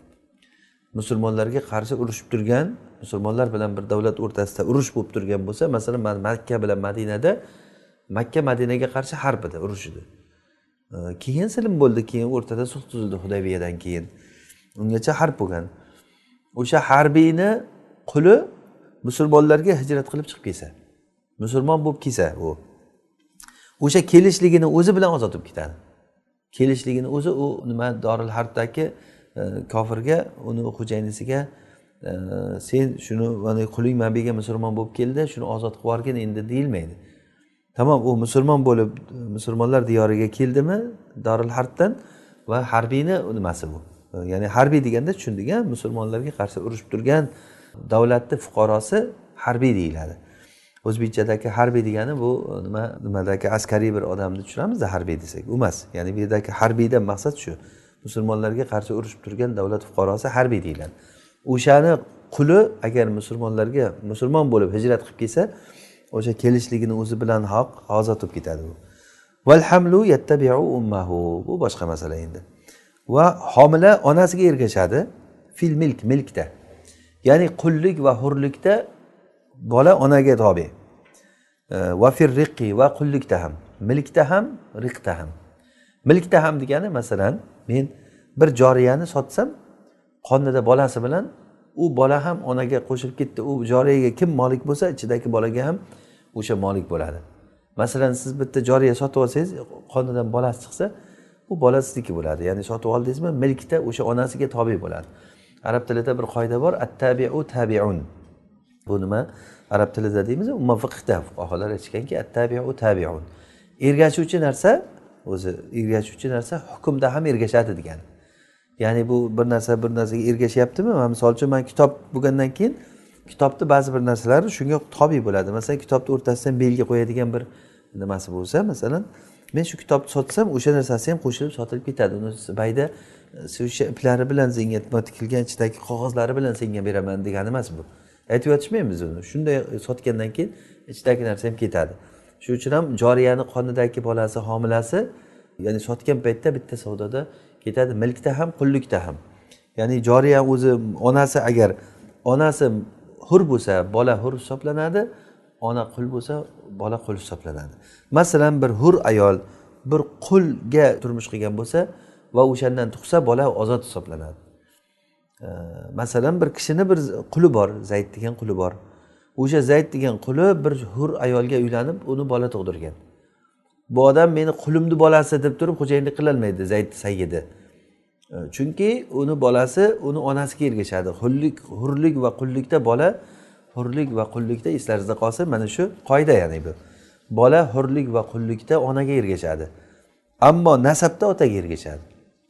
Musulmonlarga qarshi urushib turgan musulmonlar bilan bir davlat o'rtasida urush bo'lib turgan bo'lsa masalan makka bilan madinada makka madinaga qarshi harb edi urush edi. Keyin silim bo'ldi keyin o'rtada sulh tuzildi hudaybiyadan keyin. Ungacha harb bo'lgan. O'sha harbiyni quli musulmonlarga hijrat qilib chiqib kelsa. Musulmon bo'lib kelsa u o'sha kelishligini o'zi bilan ozod bo'lib ketadi. Kelishligini o'zi u nima doril harbdagi e, kofirga uni xo'jayinisiga e, sen shuni mana quling mabiyga musulmon bo'lib keldi shuni ozod qilib yuborgin endi deyilmaydi. Tamom u musulmon bo'lib musulmonlar diyoriga keldimi? Doril harbdan va harbiyni nimasi bu? E, ya'ni harbiy deganda tushundik a musulmonlarga qarshi urushib turgan davlatni fuqarosi harbiy deyiladi. O'zbekchadagi harbiy degani bu e, nima nimadagi askariy bir odamni tushunamizda harbiy desak u emas. Ya'ni bu yerdagi harbiydan maqsad shu. Musulmonlarga qarshi urushib turgan davlat fuqarosi harbiy deyiladi. O'shani quli agar musulmonlarga musulmon bo'lib hijrat qilib kelsa o'sha kelishligini o'zi bilan haq ozod bo'lib ketadi u valhamlu yattabiu ummahu. Bu boshqa masala endi. Va homila onasiga ergashadi. Fil milk milkda. Ya'ni qullik va hurlikda bola onaga tobe. E, va firriqi va qullikda ham milkda ham riqda ham. Milkda ham degani masalan men bir joriyani sotsam qonida bolasi bilan u bola ham onaga qo'shilib ketdi. U joriyaga kim molik bo'lsa ichidagi bolaga ham o'sha molik bo'ladi. Masalan siz bitta joriya sotib olsangiz qonidan bolasi chiqsa u bola sizniki bo'ladi. Ya'ni sotib oldingizmi milkda o'sha onasiga tobe bo'ladi. Arab tilida bir qoida bor attabiu tabiun. Bu nima? Arab tilida deymiz umuman fiqda fuqarolar aytishganki attabiu tabiun. Ergashuvchi narsa o'zi ergashuvchi narsa hukmda ham ergashadi degani ya'ni bu bir narsa bir narsaga ergashyaptimi? Misol uchun man kitob bo'lgandan keyin kitobni ba'zi bir narsalari shunga tobe bo'ladi. Masalan kitobni o'rtasidan belgi qo'yadigan bir nimasi bo'lsa masalan men shu kitobni sotsam o'sha narsasi ham qo'shilib sotilib ketadi. Uni bayda e, o'sha iplari bilan senga tikilgan ichidagi qog'ozlari bilan senga beraman degani emas bu. Aytib yotishmaymiz uni. Shunday sotgandan keyin ichidagi narsa ham ketadi. Shuning uchun ham joriyani qonidagi bolasi homilasi ya'ni sotgan paytda bitta savdoda ketadi. Milkda ham qullikda ham. Ya'ni joriya o'zi onasi agar onasi hur bo'lsa bola hur hisoblanadi ona qul bo'lsa bola qul hisoblanadi. Masalan bir hur ayol bir qulga turmush qilgan bo'lsa va o'shandan tug'sa bola ozod hisoblanadi. Masalan bir kishini bir quli bor zayd degan quli bor. O'sha zayd degan quli bir hur ayolga uylanib uni bola tug'dirgan. Bu odam meni qulimni bolasi deb turib xo'jayinlik qilolmaydi zayd sayyidi. Chunki uni bolasi uni onasiga ergashadi. Hurlik hurlik va qullikda bola hurlik va qullikda eslaringizda qolsin mana shu qoida ya'ni bu. Bola hurlik va qullikda onaga ergashadi. Ammo nasabda otaga ergashadi.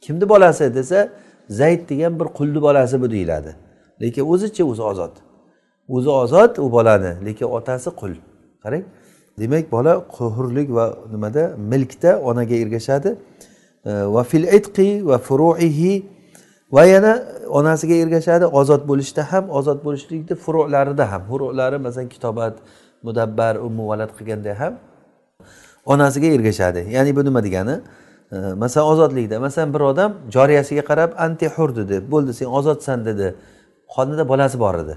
Kimni bolasi desa zayd degan bir qulni bolasi bu deyiladi. Lekin o'zichi o'zi ozod. O'zi ozod u bolani lekin otasi qul. Qarang demak bola hurlik va nimada milkda onaga ergashadi. Va fil itqi va furuihi va yana onasiga ergashadi. Ozod bo'lishda ham ozod bo'lishlikni furularida ham. Furulari masalan kitobat mudabbar umuvalat qilganda ham onasiga ergashadi. Ya'ni bu nima degani? Masalan ozodlikda masalan bir odam joriyasiga qarab anti hur dedi. Bo'ldi sen ozodsan dedi. Qonida bolasi bor edi.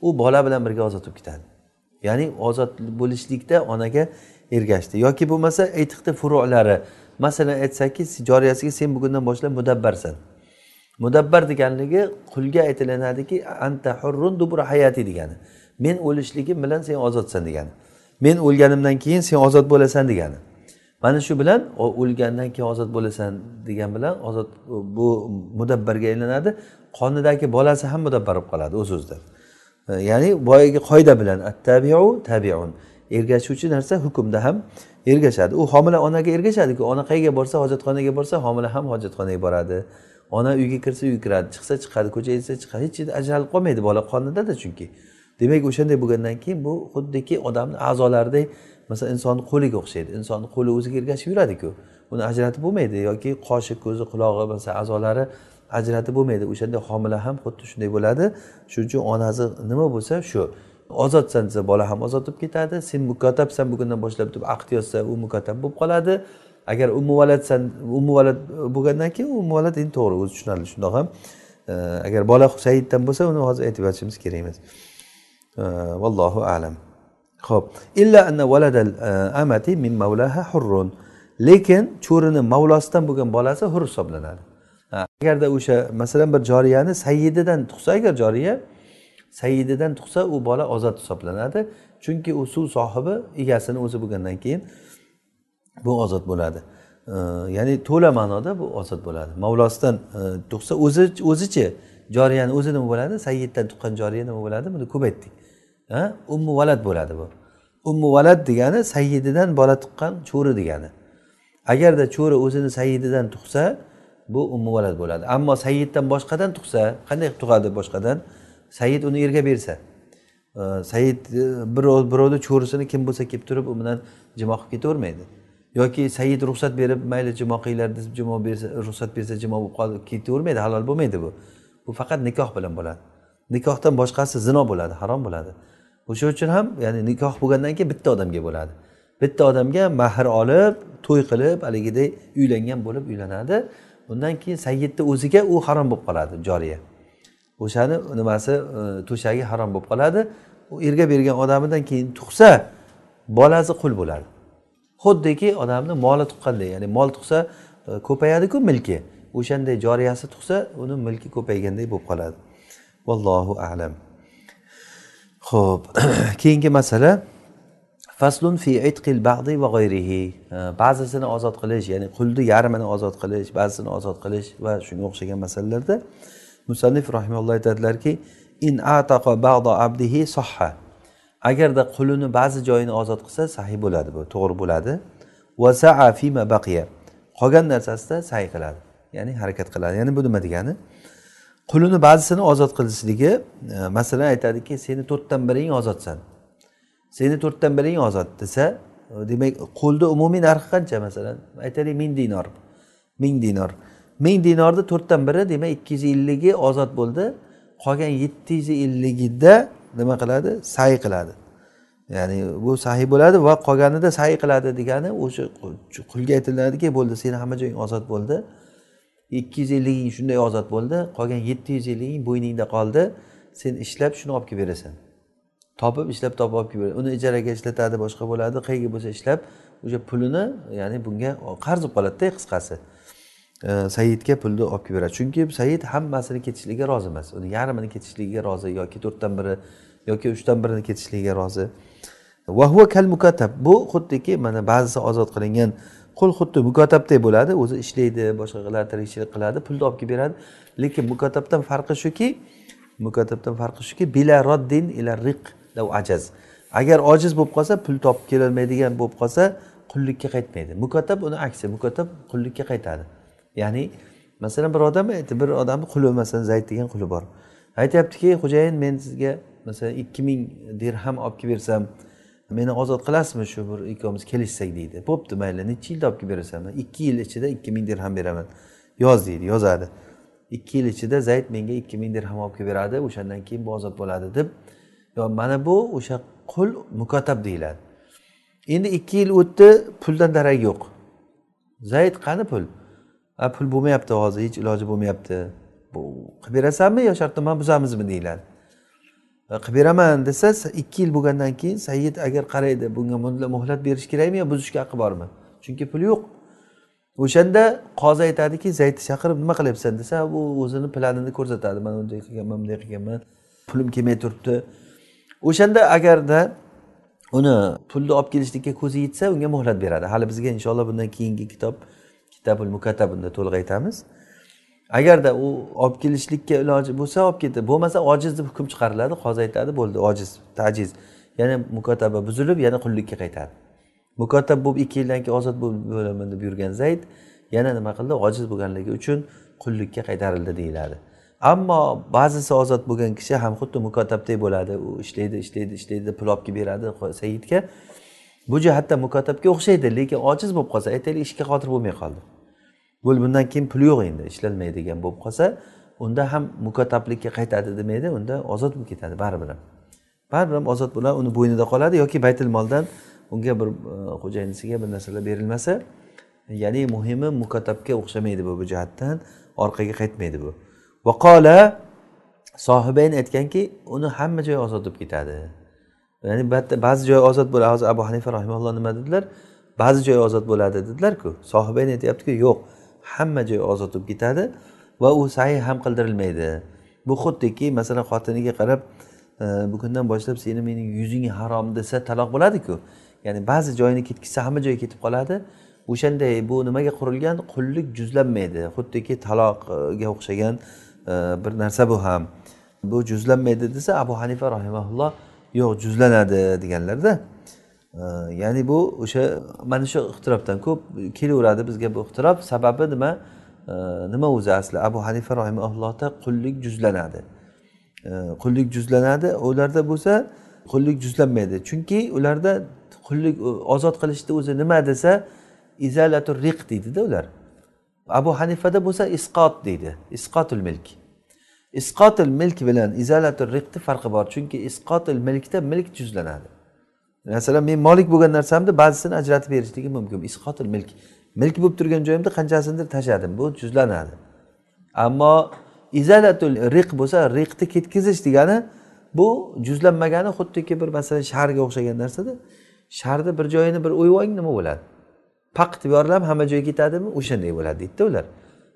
U bola bilan birga ozod bo'lib ketadi. Ya'ni ozod bo'lishlikda onaga ergashdi. Yoki bo'lmasa etiqni furulari. Masalan aytsakki joriyasiga sen bugundan boshlab mudabbarsan. Mudabbar deganligi qulga aytilinadiki anta hurrun dubura hayati degani. Men o'lishligim bilan sen ozodsan degani. Men o'lganimdan keyin sen ozod bo'lasan degani. Mana shu bilan o'lgandan keyin ozod bo'lasan degan bilan ozod bu mudabbarga aylanadi. Qonidagi bolasi ham mudabbar bo'lib qoladi o'z o'zidan. Ya'ni boyagi qoida bilan attabiu tabiun ergashuvchi narsa hukmda ham ergashadi. U homila onaga ergashadiku ona qayerga borsa hojatxonaga borsa homila ham hojatxonaga boradi. Ona uyga kirsa uyga kiradi chiqsa chiqadi ko'chaga chiqsa chiqadi hech ajralib qolmaydi bola qonidada chunki. Demak o'shanday bo'lgandan keyin bu xuddiki odamni a'zolaridek masalan insonni qo'liga o'xshaydi. Insonni qo'li o'ziga ergashib yuradiku. Uni ajratib bo'lmaydi yoki qoshi ko'zi qulog'i masalan a'zolari ajratib bo'lmaydi. O'shanda homila ham xuddi shunday bo'ladi. Shuning uchun onasi nima bo'lsa shu ozodsan desa bola ham ozod bo'lib ketadi. Sen mukotabsan bugundan boshlab deb aqd yozsa u mukotab bo'lib qoladi. Agar umuvaladsan umuvalad bo'lgandan keyin umuvalad endi to'g'ri o'zi tushunarli shundoq ham. Agar bola saiddan bo'lsa uni hozir aytib yotishimiz kerak emas. Vallohu alam. Ho'p illa anna valadal e, amati min mavlaha hurrun. Lekin cho'rini mavlosidan bo'lgan bolasi hur hisoblanadi. Agarda o'sha masalan bir joriyani sayyididan tug'sa agar joriya sayyididan tug'sa u bola ozod hisoblanadi. Chunki u suv sohibi egasini o'zi bo'lgandan keyin bu ozod bo'ladi. E, ya'ni to'la ma'noda bu ozod bo'ladi. Mavlosidan e, tug'sa o'zi o'zichi joriyani o'zi nima bo'ladi? Sayyiddan tuqqan joriya nima bo'ladi? Buni ko'paytdik ummu valad bo'ladi bu. Ummu valad degani sayyididan bola tuqqan cho'ri degani. Agarda cho'ri o'zini sayyididan tug'sa bu ummu valad bo'ladi. Ammo sayyiddan boshqadan tug'sa qanday tug'adi boshqadan? Sayyid uni erga bersa. Sayyid e, birov birovni cho'risini kim bo'lsa kelib turib u bilan jimo qilib ketavermaydi. Yoki sayyid ruxsat berib mayli jimo qilinglar deb jimo bersa ruxsat bersa jimo bo'lib qolib ketavermaydi halol bo'lmaydi bu. Bu faqat nikoh bilan bo'ladi. Nikohdan boshqasi zino bo'ladi harom bo'ladi. O'sha uchun ham ya'ni nikoh bo'lgandan keyin bitta odamga bo'ladi. Bitta odamga mahr olib to'y qilib haligiday uylangan bo'lib uylanadi. Undan keyin sayyidni o'ziga u harom bo'lib qoladi joriya. O'shani nimasi e, to'shagi harom bo'lib qoladi. U erga bergan odamidan keyin tug'sa bolasi qul bo'ladi. Xuddiki odamni moli tuqqanday ya'ni mol tug'sa e, ko'payadiku milki. O'shanday joriyasi tug'sa uni milki ko'payganday bo'lib qoladi. Vallohu alam. Ho'p keyingi masala. Faslun fi itqil ba'di va g'ayrihi. Ba'zisini ozod qilish ya'ni qulni yarmini ozod qilish ba'zisini ozod qilish va shunga o'xshagan masalalarda musannif rahimalloh aytadilarki in ataqa ba'da abdihi sohha agarda qulini ba'zi joyini ozod qilsa sahiy bo'ladi bu to'g'ri bo'ladi. Va saa fima baqiya. Qolgan narsasida sahiy qiladi ya'ni harakat qiladi. Ya'ni bu nima degani? Qulini ba'zisini ozod qilishligi e, masalan aytadiki seni to'rtdan biring ozodsan. Seni to'rtdan biring ozod desa e, demak qo'lni umumiy narxi qancha masalan? Aytaylik ming dinor. Ming dinor. Ming dinorni to'rtdan biri demak ikki yuz elligi ozod bo'ldi. Qolgan yetti yuz elligida nima qiladi? Say qiladi. Ya'ni bu sahiy bo'ladi va qolganida sahiy qiladi degani o'sha qulga aytiladiki bo'ldi seni hamma joying ozod bo'ldi. Ikki yuz elliging shunday ozod bo'ldi qolgan yetti yuz elliging bo'yningda qoldi sen ishlab shuni olib kelib berasan. Topib ishlab topib olib kelib uni ijaraga ishlatadi boshqa bo'ladi qayerga bo'lsa ishlab o'sha pulini ya'ni bunga qarz bo'lib qoladida qisqasi. Saidga pulni olib kelib beradi. Chunki said hammasini ketishligiga rozi emas. Uni yarmini ketishligiga rozi yoki to'rtdan biri yoki uchdan birini ketishligiga rozi. Vahva kal mukatab bu xuddiki mana ba'zisi ozod qilingan qul xuddi mukotabdek bo'ladi o'zi ishlaydi boshqa qiladi tirikchilik qiladi pulni olib kelib beradi. Lekin mukotabdan farqi shuki mukotabdan farqi shuki bila roddin ila riq ajaz agar ojiz bo'lib qolsa pul topib kelolmaydigan bo'lib qolsa qullikka qaytmaydi. Mukotab uni aksi mukotab qullikka qaytadi. Ya'ni masalan bir odam bir odamni quli masalan zayd degan quli bor. Aytyaptiki xo'jayin men sizga masalan ikki ming dirham olib kelib bersam meni ozod qilasizmi shu bir ikkovimiz kelishsak deydi. Bo'pti mayli necha yilda olib kelib berasan? Ikki yil ichida ikki ming dirham beraman. Yoz deydi yozadi. Ikki yil ichida zayd menga ikki ming dirham olib kelib beradi o'shandan keyin bu ozod bo'ladi deb. Yo mana bu o'sha qul mukotab deyiladi. Endi ikki yil o'tdi puldan darak yo'q. Zayd qani pul? A pul bo'lmayapti hozir hech iloji bo'lmayapti. Qilib berasanmi yo shartnomani buzamizmi deyiladi. E, qilib beraman desa ikki yil bo'lgandan keyin sayyid agar qaraydi bunga muhlat berish kerakmi yo buzishga haqqi bormi? Chunki pul yo'q. O'shanda qozi aytadiki zaydni chaqirib nima qilyapsan desa u o'zini planini ko'rsatadi. Man unday qilganman bunday qilganman pulim kelmay turibdi. O'shanda agarda uni pulni olib kelishlikka ko'zi yetsa unga muhlat beradi. Hali bizga inshaalloh bundan keyingi kitob kitabul mukatabunda to'liq aytamiz. Agarda u olib kelishlikka iloji bo'lsa olib ketdi bo'lmasa ojiz deb hukm chiqariladi qozi aytadi bo'ldi ojiz tajiz. Yana mukotaba buzilib yana qullikka qaytadi. Mukotab bo'lib ikki yildan keyin ozod bo'laman deb yurgan zayd yana nima qildi? Ojiz bo'lganligi uchun qullikka qaytarildi deyiladi. Ammo ba'zisi ozod bo'lgan kishi ham xuddi mukotabdek bo'ladi. U ishlaydi ishlaydi ishlaydi pul olib kelib beradi saidga. Bu jihatdan mukotabga o'xshaydi lekin ojiz bo'lib qolsa aytaylik ishga qodir bo'lmay qoldi. Bo'ldi bundan keyin pul yo'q endi ishlanmaydigan bo'lib qolsa unda ham mukotablikka qaytadi demaydi unda ozod bo'lib ketadi baribir ham. Baribir ham ozod bo'ladi uni bo'ynida qoladi yoki baytil moldan unga bir e, xo'jayinisiga bir narsalar berilmasa ya'ni muhimi mukotabga o'xshamaydi bu bu jihatdan orqaga qaytmaydi bu. Vaqola sohibayn aytganki uni hamma joyi ozod bo'lib ketadi. Ya'ni ba'zi joyi ozod bo'ladi hozir abu hanifa rahimalloh nima dedilar? Ba'zi joyi ozod bo'ladi dedilarku. Sohibayn aytyaptiku yo'q hamma joy ozod bo'lib ketadi va u sahiy ham qildirilmaydi. Bu xuddiki masalan xotiniga qarab e, bugundan boshlab seni mening yuzing harom desa taloq bo'ladiku. Ya'ni ba'zi joyini ketkizsa hamma joyi ketib qoladi. O'shanday bu nimaga qurilgan? Qullik juzlanmaydi. Xuddiki taloqga o'xshagan e, bir narsa bu ham. Bu juzlanmaydi desa abu hanifa rahimaulloh yo'q juzlanadi deganlarda ya'ni bu o'sha mana shu ixtirobdan ko'p kelaveradi bizga bu ixtirob. Sababi nima? Nima o'zi asli? Abu hanifa rohimaullohda qullik juzlanadi. Qullik juzlanadi. Ularda bo'lsa qullik juzlanmaydi. Chunki ularda qullik ozod qilishni o'zi nima desa izalatu riq deydida ular. Abu hanifada bo'lsa isqot deydi. Isqotul milk. Isqotil milk bilan izalatul riqni farqi bor. Chunki isqotil milkda milk juzlanadi. Masalan men molik bo'lgan narsamni ba'zisini ajratib berishligi mumkin. Isqotil milk. Milk bo'lib turgan joyimda qanchasidir tashladim bu juzlanadi. Ammo izalatul riq bo'lsa riqni ketkazish degani bu juzlanmagani xuddiki bir masalan sharga o'xshagan narsada sharni bir joyini bir o'yib oling nima bo'ladi? Paq deb yorilib hamma joyga ketadimi? O'shanday bo'ladi deydida ular.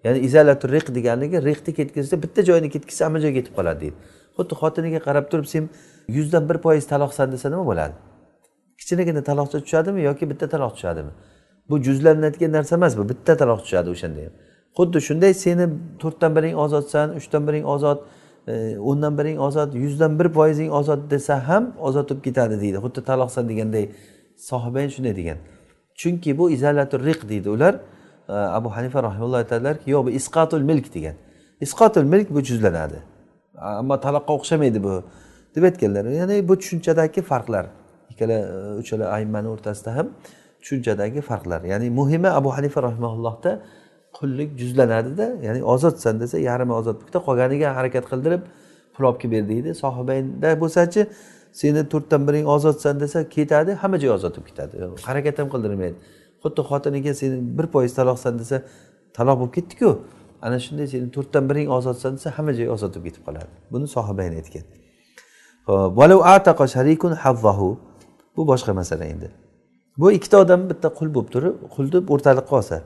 Ya'ni izalatu riq deganligi riqni ketkazsa bitta joyini ketkazsa hamma joyga ketib qoladi deydi. Xuddi xotiniga qarab turib sen yuzdan bir foiz taloqsan desa nima bo'ladi? Kichkinagina taloqcha tushadimi yoki bitta taloq tushadimi bu juzlanadigan narsa emas bu bitta taloq tushadi o'shanda ham. Xuddi shunday seni to'rtdan biring ozodsan uchdan biring ozod e, o'ndan biring ozod yuzdan bir foizing ozod desa ham ozod bo'lib ketadi deydi. Xuddi taloqsan deganday sohibayn shunday degan. Chunki bu izalatul riq deydi ular. E, Abu hanifa rahimulloh aytadilarki yo'q bu isqatul milk degan. Isqotul milk bu juzlanadi. Ammo taloqqa o'xshamaydi bu. Deb aytganlar. Ya'ni bu tushunchadagi farqlar. Ikkala e, uchala aymani o'rtasida ham tushunchadagi farqlar. Ya'ni muhimi abu hanifa rahimaullohda qullik juzlanadida ya'ni ozodsan desa yarmi ozod bitta qolganiga harakat qildirib pul olib kelib ber deydi. Sohibaynda bo'lsachi seni to'rtdan biring ozodsan desa ketadi hamma joy ozod bo'lib ketadi harakat ham qildirmaydi. Xuddi xotiniga seni bir foiz taloqsan desa taloq bo'lib ketdiku. Ana shunday seni to'rtdan biring ozodsan desa hamma joy ozod bo'lib ketib qoladi. Buni sohibayn aytgan. Bu boshqa masala endi. Bu ikkita odam bitta qul bo'lib turib qul deb o'rtaliqqa olsa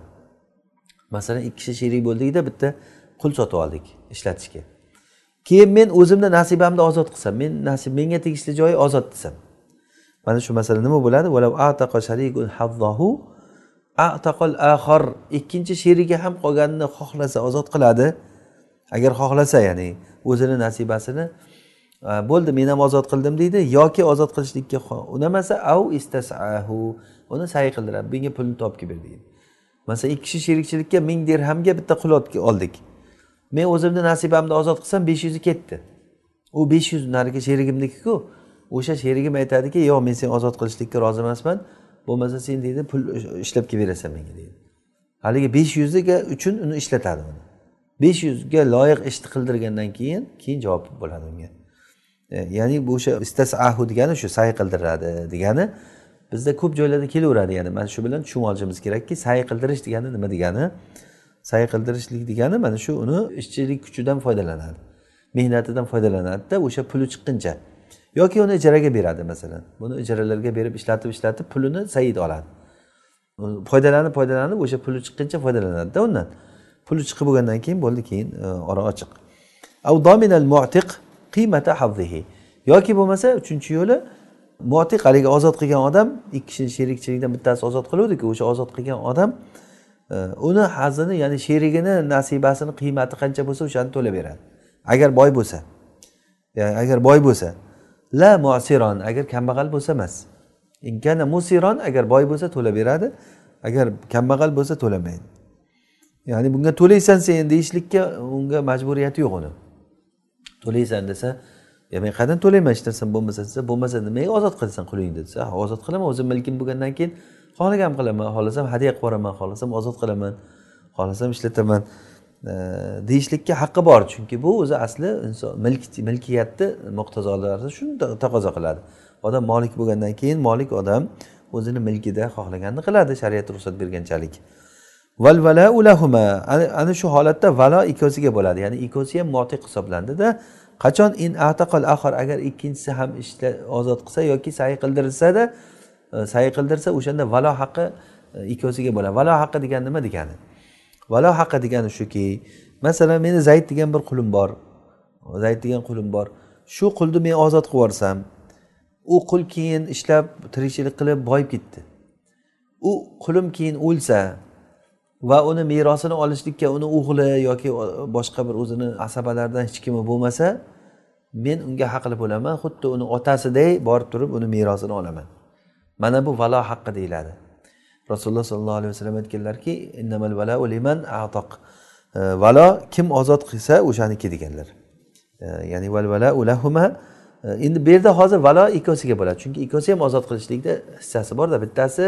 masalan ikki kishi sherik bo'ldikda bitta qul sotib oldik ishlatishga. Keyin men o'zimni nasibamni ozod qilsam men nasib menga tegishli joyi ozod desam mana shu masala nima bo'ladi? Ikkinchi sherigi ham qolganini xohlasa ozod qiladi. Agar xohlasa ya'ni o'zini nasibasini bo'ldi men ham ozod qildim deydi yoki ozod qilishlikka unamasa av istasahu uni say qildiradi menga pulni topib kelib ber deydi. Masalan ikki kishi sherikchilikka ming dirhamga bitta qulot oldik. Men o'zimni nasibamni ozod qilsam besh yuzi ketdi. U besh yuz narigi sherigimnikiku. O'sha sherigim aytadiki yo'q men seni ozod qilishlikka rozi emasman. Bo'lmasa sen deydi pul ishlab kelib berasan menga deydi. Haligi besh yuziga uchun uni ishlatadi uni. Besh yuzga loyiq ishni qildirgandan keyin keyin javob bo'ladi unga. E, ya'ni bu o'sha istasahu degani shu say qildiradi degani bizda ko'p joylarda kelaveradi. Ya'ni mana shu bilan tushunib olishimiz kerakki say qildirish degani nima degani? Say qildirishlik degani mana shu uni ishchilik kuchidan foydalanadi mehnatidan foydalanadida o'sha puli chiqquncha yoki uni ijaraga beradi masalan. Buni ijaralarga berib ishlatib ishlatib pulini sayid oladi. Foydalanib foydalanib o'sha puli chiqquncha foydalanadida undan. Puli chiqib bo'lgandan keyin bo'ldi keyin e, ora ochiq. Yoki bo'lmasa uchinchi yo'li motiq haligi ozod qilgan odam ikki kishi sherikchilikdan bittasi ozod qiluvdiku o'sha ozod qilgan odam e, uni hazini ya'ni sherigini nasibasini qiymati qancha bo'lsa o'shani to'lab beradi agar boy bo'lsa ya'ni agar boy bo'lsa la musiron agar kambag'al bo'lsa emas. Inkana musiron agar boy bo'lsa to'lab beradi agar kambag'al bo'lsa to'lamaydi. Ya'ni bunga to'laysan sen deyishlikka unga majburiyati yo'q uni. To'laysan desa ya men qayerdan to'layman hech narsam bo'lmasa desa bo'lmasa nimaga ozod qilasan qulingni desa ozod qilaman o'zim milkim bo'lgandan keyin xohlagan qilaman xohlasam hadya qilib yuboraman xohlasam ozod qilaman xohlasam ishlataman. Deyishlikka haqqi bor chunki bu o'zi asli inson milkiyatni muqtazolari shuni taqozo qiladi. Odam molik bo'lgandan keyin molik odam o'zini milkida xohlaganini qiladi shariat ruxsat berganchalik. Val vala ulahuma ana shu holatda valo ikkovsiga bo'ladi. Ya'ni ikkovsi ham motiq hisoblandida. Qachon in ataqal axir agar ikkinchisi ham ishla ozod qilsa yoki sayi qildirsada e, sayi qildirsa o'shanda valo haqqi e, ikkovsiga bo'ladi. Valo haqqi degani nima degani? Valo haqqi degani shuki masalan meni zayd degan bir qulim bor. Zayd degan qulim bor. Shu qulni men ozod qilib yuborsam u qul keyin ishlab tirikchilik qilib boyib ketdi. U qulim keyin o'lsa va uni merosini olishlikka uni o'g'li yoki boshqa bir o'zini asabalaridan hech kimi bo'lmasa men unga haqli bo'laman. Xuddi uni otasiday borib turib uni merosini olaman. Mana bu valo haqqi deyiladi. Rasululloh sollallohu alayhi vasallam aytganlarki liman atoq e, valo kim ozod qilsa o'shaniki deganlar. E, ya'ni val vala ulahuma e, endi bu yerda hozir valo ikkovsiga bo'ladi. Chunki ikkovsi ham ozod qilishlikda hissasi borda. Bittasi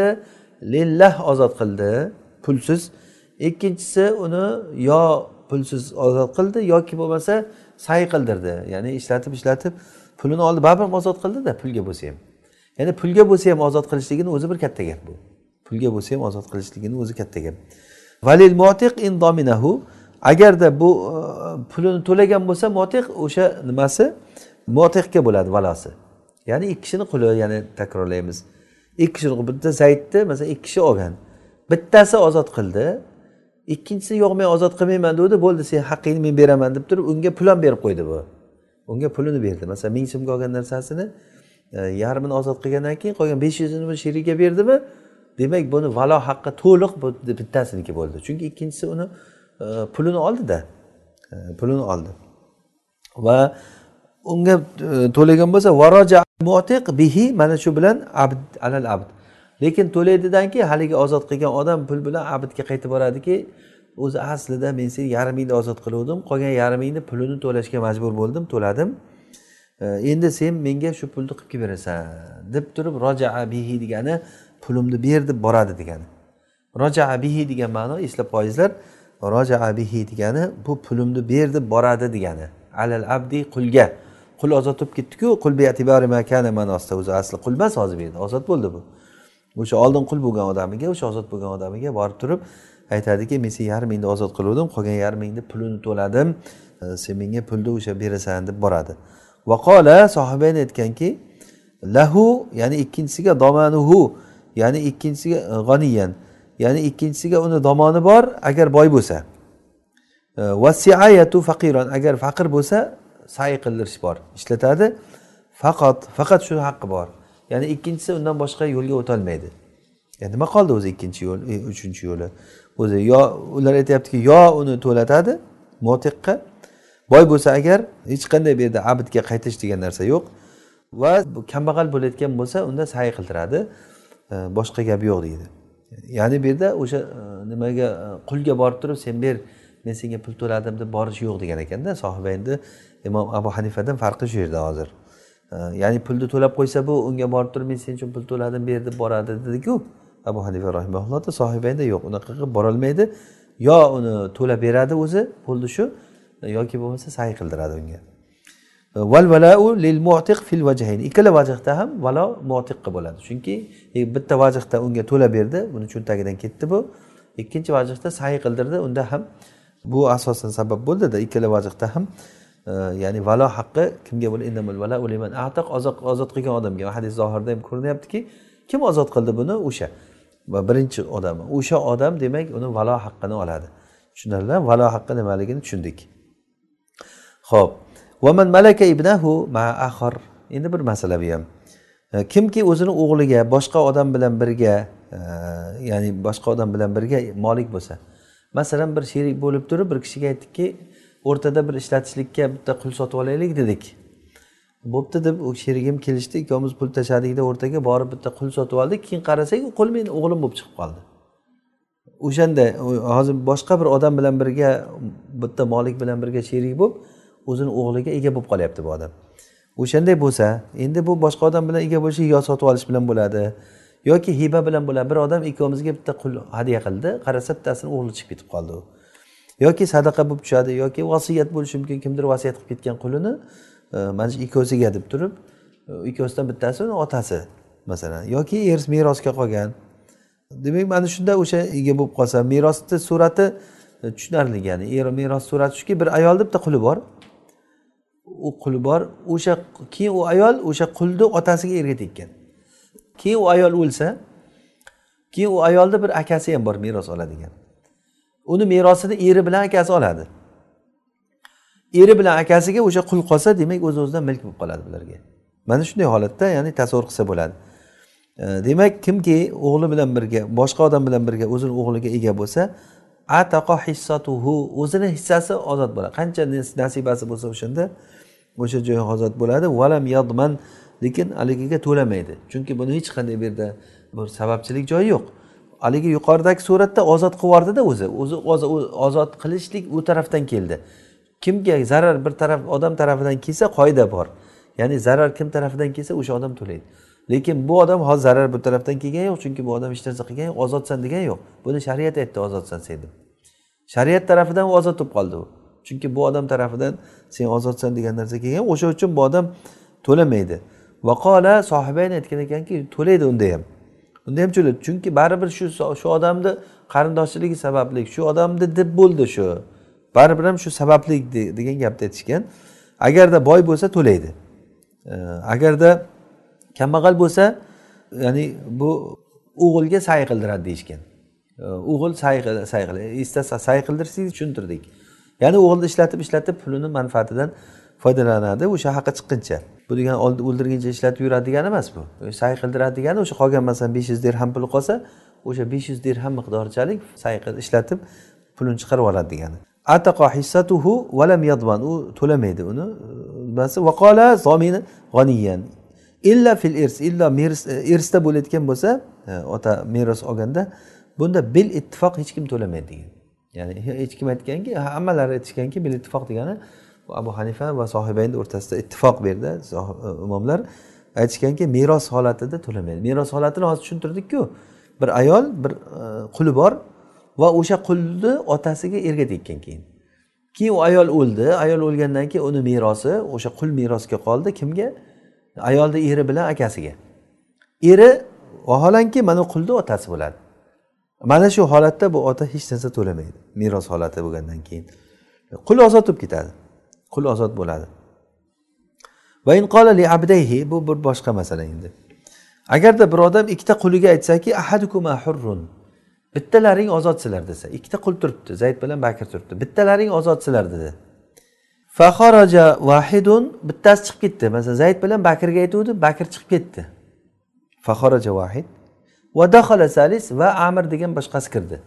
lillah ozod qildi pulsiz. Ikkinchisi uni yo pulsiz ozod qildi yoki bo'lmasa say qildirdi. Ya'ni ishlatib ishlatib pulini oldi. Baribir ozod qildida pulga bo'lsa ham. Ya'ni pulga bo'lsa ham ozod qilishligini o'zi bir katta gap bu. Pulga bo'lsa ham ozod qilishligini o'zi katta gap. Valil motiq in dominahu. Agarda bu e, pulini to'lagan bo'lsa motiq o'sha nimasi? Motiqga bo'ladi valosi. Ya'ni ikki kishini quli ya'ni takrorlaymiz. Ikki kishini bitta zaydni masalan ikki kishi olgan. Bittasi ozod qildi. Ikkinchisi yo'q men ozod qilmayman degandi bo'ldi sen haqqingni men beraman deb turib unga pul ham berib qo'ydi bu. Unga pulini berdi. Masalan ming so'mga olgan narsasini e, yarmini ozod qilgandan keyin qolgan besh yuzini sherigiga berdimi? Demak buni valo haqqi to'liq bittasiniki bo'ldi. Chunki ikkinchisi uni e, pulini oldida e, pulini oldi. Va unga e, to'lagan bo'lsa varoja bihi mana shu bilan abd alal abd. Lekin to'laydidan keyin haligi ozod qilgan odam pul bilan abidga qaytib boradiki o'zi aslida men seni yarmingni ozod qiluvdim qolgan yarmingni pulini to'lashga majbur bo'ldim to'ladim. Endi sen menga shu pulni qilib kelib berasan deb turib rojaa bihi degani pulimni ber deb boradi degani. Rojaa bihi degan ma'no eslab qo'yinglar rojaa bihi degani bu pulimni ber deb boradi degani. Alal abdi qulga. Qul ozod bo'lib ketdiku qul ma'nosida o'zi asli qul emas hozir bu yerda ozod bo'ldi bu. O'sha oldin qul bo'lgan odamiga o'sha ozod bo'lgan odamiga borib turib aytadiki men seni yarmingni ozod qiluvdim qolgan yarmingni pulini to'ladim e, sen menga pulni o'sha berasan deb boradi. Vaqola sohibayn aytganki lahu ya'ni ikkinchisiga domanuhu ya'ni ikkinchisiga e, g'oniyan ya'ni ikkinchisiga uni domoni bor agar boy bo'lsa. E, Vasiayatu faqiron agar faqir bo'lsa say qildirish bor ishlatadi. Faqat faqat shu haqqi bor. Ya'ni ikkinchisi undan boshqa yo'lga o'tolmaydi. Yani nima qoldi o'zi ikkinchi yo'l e, uchinchi yo'li? O'zi yo ular aytyaptiki yo uni to'latadi motiqqa. Boy bo'lsa agar hech qanday bu yerda abidga qaytish degan narsa yo'q va kambag'al bo'layotgan bo'lsa unda say qildiradi. E, boshqa gap yo'q deydi. Ya'ni bu yerda o'sha e, nimaga qulga borib turib sen ber men senga pul to'ladim deb borish yo'q degan ekanda sohiba endi imom abu hanifadan farqi shu yerda hozir. Ya'ni pulni to'lab qo'ysa bu unga borib turib men sen uchun pul to'ladim ber deb boradi dediku. Abu hanifa rahimaullohda sohibayda yo'q unaqa qilib borolmaydi. Yo uni to'lab beradi o'zi bo'ldi shu e, yoki bo'lmasa say qildiradi unga. Lil mu'tiq fil vajhayn. Ikkala vajhda ham valo mu'tiqqa bo'ladi. Chunki e, bitta vajhda unga to'lab berdi buni cho'ntagidan ketdi bu. Ikkinchi vajhda say qildirdi unda ham bu asosan sabab bo'ldida ikkala vajhda ham ya'ni valo haqqi kimga ozod qilgan odamga. Hadis zohirda ham ko'rinyaptiki kim ozod qildi buni? O'sha. Va birinchi odam. O'sha odam demak uni valo haqqini oladi. Tushunarlimi valo haqqi nimaligini tushundik. Ho'p vaman malaka ibnahu ma axir endi bir masala bu ham. Kimki o'zini o'g'liga boshqa odam bilan birga ya'ni boshqa odam bilan birga molik bo'lsa. Masalan bir sherik bo'lib turib bir kishiga aytdikki o'rtada bir ishlatishlikka bitta qul sotib olaylik dedik. Bo'pti deb u sherigim kelishdi. Ikkovimiz pul tashladikda o'rtaga borib bitta qul sotib oldik. Keyin qarasak u qul meni o'g'lim bo'lib chiqib qoldi. O'shanda hozir boshqa bir odam bilan birga bitta molik bilan birga sherik bo'lib o'zini o'g'liga ega bo'lib qolyapti bu odam. O'shanday bo'lsa endi bu boshqa odam bilan ega bo'lishi yo sotib olish bilan bo'ladi yoki hiba bilan bo'ladi. Bir odam ikkovimizga bitta qul hadya qildi qarasa bittasini o'g'li chiqib ketib qoldi u. yoki sadaqa bo'lib tushadi yoki vasiyat bo'lishi mumkin kimdir vasiyat qilib ketgan qulini e, mana shu ikkovsiga deb turib e, ikkovsidan bittasi uni otasi masalan yoki er merosga qolgan. Demak mana shunda o'sha ega bo'lib qolsa merosni surati e, tushunarli ya'ni er meros surati shuki bir ayolni bitta quli bor. U quli bor o'sha keyin u ayol o'sha qulni otasiga erga tekkan. Keyin u ayol o'lsa keyin u ayolni bir akasi ham bor meros oladigan. Uni merosini eri bilan akasi oladi. Eri bilan akasiga o'sha qul qolsa demak o'z o'zidan milk bo'lib qoladi bularga. Mana shunday holatda ya'ni tasavvur qilsa bo'ladi. Demak kimki o'g'li bilan birga boshqa odam bilan birga o'zini o'g'liga ega bo'lsa ataqo hissatuhu o'zini hissasi ozod bo'ladi. Qancha nasibasi bo'lsa o'shanda o'sha joy ozod bo'ladi. Valam yodman lekin haligiga to'lamaydi. Chunki buni hech qanday bu yerda bir sababchilik joyi yo'q. Haligi yuqoridagi suratda ozod qilib yubordida o'zi o'zi ozod qilishlik u tarafdan keldi. Kimga zarar bir taraf odam tarafidan kelsa qoida bor. Ya'ni zarar kim tarafidan kelsa o'sha odam to'laydi. Lekin bu odam hozir zarar bu tarafdan kelgani yo'q chunki bu odam hech narsa qilgani yo'q ozodsan degani yo'q. Buni shariat aytdi ozodsan sen deb. Shariat tarafidan u ozod bo'lib qoldi u. Chunki bu odam tarafidan sen ozodsan degan narsa kelgan o'sha uchun bu odam to'lamaydi. Vaqola sohibayn aytgan ekanki to'laydi unda ham bunda ham to'laydi chunki baribir shu shu odamni qarindoshchiligi sababli shu odamni deb bo'ldi shu. Baribir ham shu sababli degan gapni aytishgan. Agarda boy bo'lsa to'laydi. Agarda kambag'al bo'lsa ya'ni bu o'g'ilga sa'y qildiradi deyishgan. O'g'il say say istasa say qildirsangiz tushuntirdik. Ya'ni o'g'ilni ishlatib ishlatib pulini manfaatidan foydalanadi o'sha haqi chiqquncha bu degani o'ldirguncha ishlatib yuradi degani emas bu. Say qildiradi degani o'sha qolgan masalan besh yuz dirham puli qolsa o'sha besh yuz dirham miqdorichalik say ishlatib pulini chiqarib oladi degani ataqa hissatuhu valam yadvan u to'lamaydi uni. Nimasi vaqola zomini g'oniyan illa fil irs illo irsda bo'layotgan bo'lsa e, ota meros olganda bunda bil ittifoq hech kim to'lamaydi degan. Ya'ni hech kim aytganki hammalari aytishganki bil ittifoq degani abu hanifa va sohibayni o'rtasida ittifoq bu yerda e, imomlar. Aytishganki meros holatida to'lamaydi. Meros holatini hozir tushuntirdikku. Bir ayol bir e, quli bor va o'sha qulni otasiga erga tekkan keyin. Keyin u ayol o'ldi. Ayol o'lgandan keyin uni merosi o'sha qul merosga qoldi. Kimga? Ayolni eri bilan akasiga. Eri vaholanki mana qulni otasi bo'ladi. Mana shu holatda bu ota hech narsa to'lamaydi. Meros holati bo'lgandan keyin. Qul ozod bo'lib ketadi. Qul ozod bo'ladi abdayhi bu bir boshqa masala endi. Agarda bir odam ikkita quliga aytsaki ahadukuma hurrun bittalaring ozodsizlar desa ikkita qul turibdi zayd bilan bakr turibdi bittalaring ozodsizlar dedi. Faxoroja vahidun bittasi chiqib ketdi. Masalan zayd bilan bakrga aytuvdi bakr chiqib ketdi. Faxoroja vahid va dahala salis va amir degan boshqasi kirdi.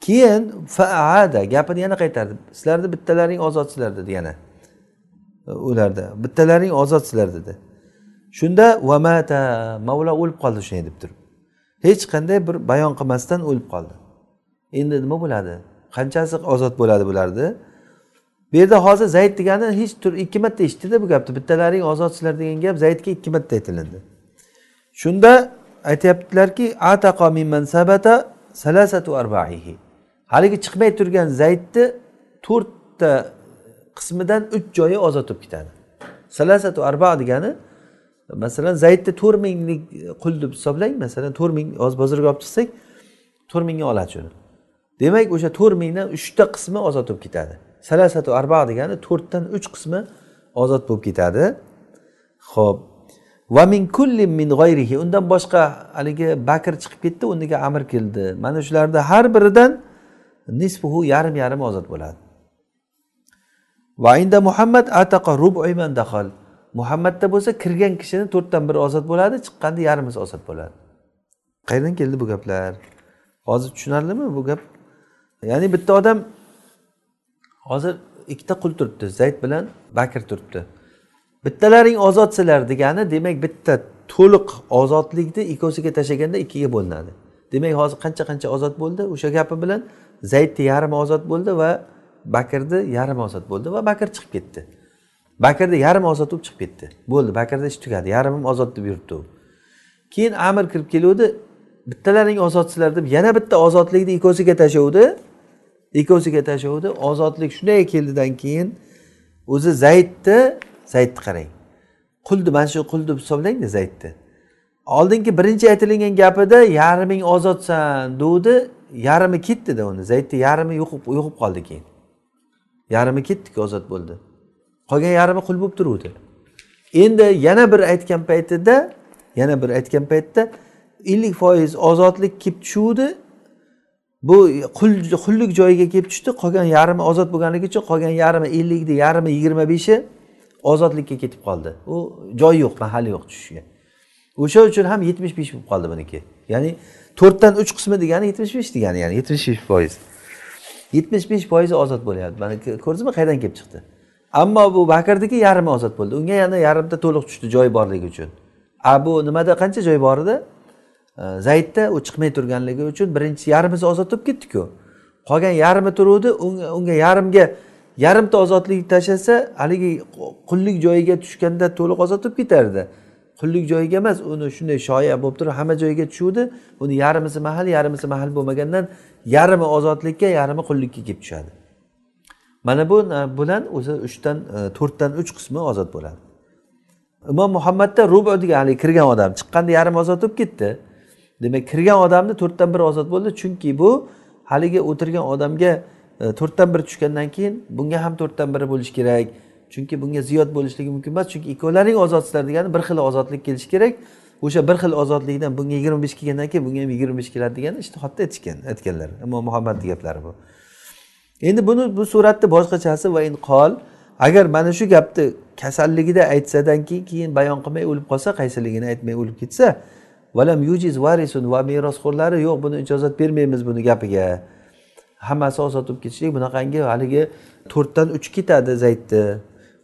Keyin faada gapini yana qaytardi sizlarni bittalaring ozodsizlar dedi yana. Ularda bittalaring ozodsizlar dedi. Shunda vamata mavla o'lib qoldi shunday deb turib. Hech qanday bir bayon qilmasdan o'lib qoldi. Endi nima bo'ladi? Qanchasi ozod bo'ladi bularni? Bu yerda hozir zayd degani hech tur ikki marta eshitdida bu gapni. Bittalaring ozodsizlar degan gap zaydga ikki marta aytilindi. Shunda aytyaptilarki ataqa min sabata salasatu arbaihi. Haligi chiqmay turgan zaydni to'rtta qismidan uch joyi ozod bo'lib ketadi. Salasatu arba degani masalan zaydni to'rt minglik qul deb hisoblang masalan to'rt ming hozir bozorga olib chiqsak to'rt mingga oladi shuni. Demak o'sha to'rt mingdan uchta qismi ozod bo'lib ketadi. Salasatu arba degani to'rtdan uch qismi ozod bo'lib ketadi. Ho'p va min kulli min g'oyrihi undan boshqa haligi bakr chiqib ketdi o'rniga amir keldi. Mana shularni har biridan nisfuhu yarim yarim ozod bo'ladi. Va inda muhammad ataqa rubayman dahol muhammadda bo'lsa kirgan kishini to'rtdan biri ozod bo'ladi chiqqanda yarmisi ozod bo'ladi. Qayerdan keldi bu gaplar? Hozir tushunarlimi bu gap? Ya'ni bitta odam hozir ikkita qul turibdi zayd bilan bakr turibdi. Bittalaring ozodsizlar degani demak bitta to'liq ozodlikni ikkovsiga tashlaganda ikkiga bo'linadi. Demak hozir qancha qancha ozod bo'ldi o'sha gapi bilan zaydni yarmi ozod bo'ldi va bakrni yarmi ozod bo'ldi va bakr chiqib ketdi. Bakrni yarmi ozod bo'lib chiqib ketdi. Bo'ldi bakrni ish tugadi. Yarmim ozod deb yuribdi u. Keyin amir kirib keluvdi. Bittalaring ozodsizlar deb yana bitta ozodlikni ikkovsiga tashlavdi ikkovsiga tashlavdi ozodlik shunday keldidan keyin o'zi zaydni zaydni qarang. Qulni mana shu qul deb hisoblangda zaydni. Oldingi birinchi aytilingan gapida yarming ozodsan degdi. Yarmi ketdida uni. Zaydni yarmi yo'qib yo'qib qoldi keyin. Yarmi ketdiku ozod bo'ldi. Qolgan yarmi qul bo'lib turuvdi. Endi yana bir aytgan paytida yana bir aytgan paytda ellik foiz ozodlik kelib tushuvdi. Bu qullik joyiga kelib tushdi. Qolgan yarmi ozod bo'lganligi uchun qolgan yarmi ellikni yarmi yigirma beshi ozodlikka ketib qoldi. U joyi yo'q mahali yo'q tushishga. O'sha uchun ham yetmish besh bo'lib qoldi buniki. Ya'ni to'rtdan uch qismi degani yetmish besh degani ya'ni yetmish besh foiz. Yetmish besh foizi ozod bo'lyapti. Mana ko'rdingizmi qayerdan kelib chiqdi? Ammo bu bakrniki yarmi ozod bo'ldi. Unga yana yarimta to'liq tushdi joy borligi uchun. A bu nimada qancha joy bor edi? Zaydda u chiqmay turganligi uchun birinchi yarmisi ozod bo'lib ketdiku. Qolgan yarmi turuvdi unga yarimga yarimta ozodlik tashlasa haligi qullik joyiga tushganda to'liq ozod bo'lib ketardi. Qullik joyiga emas uni shunday shoya bo'lib turib hamma joyiga tushuvdi. Uni yarmisi mahal yarmisi mahal bo'lmagandan yarmi ozodlikka yarmi qullikka kelib tushadi. Mana bu bilan o'zi uchdan e, to'rtdan uch qismi ozod bo'ladi. Imom muhammadda rubo degan haligi kirgan odam chiqqanda yarim ozod bo'lib ketdi. Demak kirgan odamni to'rtdan biri ozod bo'ldi. Chunki bu haligi o'tirgan odamga e, to'rtdan biri tushgandan keyin bunga ham to'rtdan biri bo'lishi kerak. Chunki bunga ziyod bo'lishligi mumkin emas chunki ikkovlaring ozodsizlar degani bir xil ozodlik kelishi kerak. O'sha bir xil ozodlikdan bunga yigirma besh kelgandan keyin bunga ham yigirma besh keladi degani ishtihodda aytishgan aytganlar. Imom muhammadni gaplari bu. Endi buni bu suratni boshqachasi va in qol agar mana shu gapni kasalligida aytsadan keyin keyin bayon qilmay o'lib qolsa qaysiligini aytmay o'lib ketsa valam yujiz varisun va merosxo'rlari yo'q buni ijozat bermaymiz buni gapiga. Hammasi ozod bo'lib ketishlik bunaqangi haligi to'rtdan uch ketadi zaydni.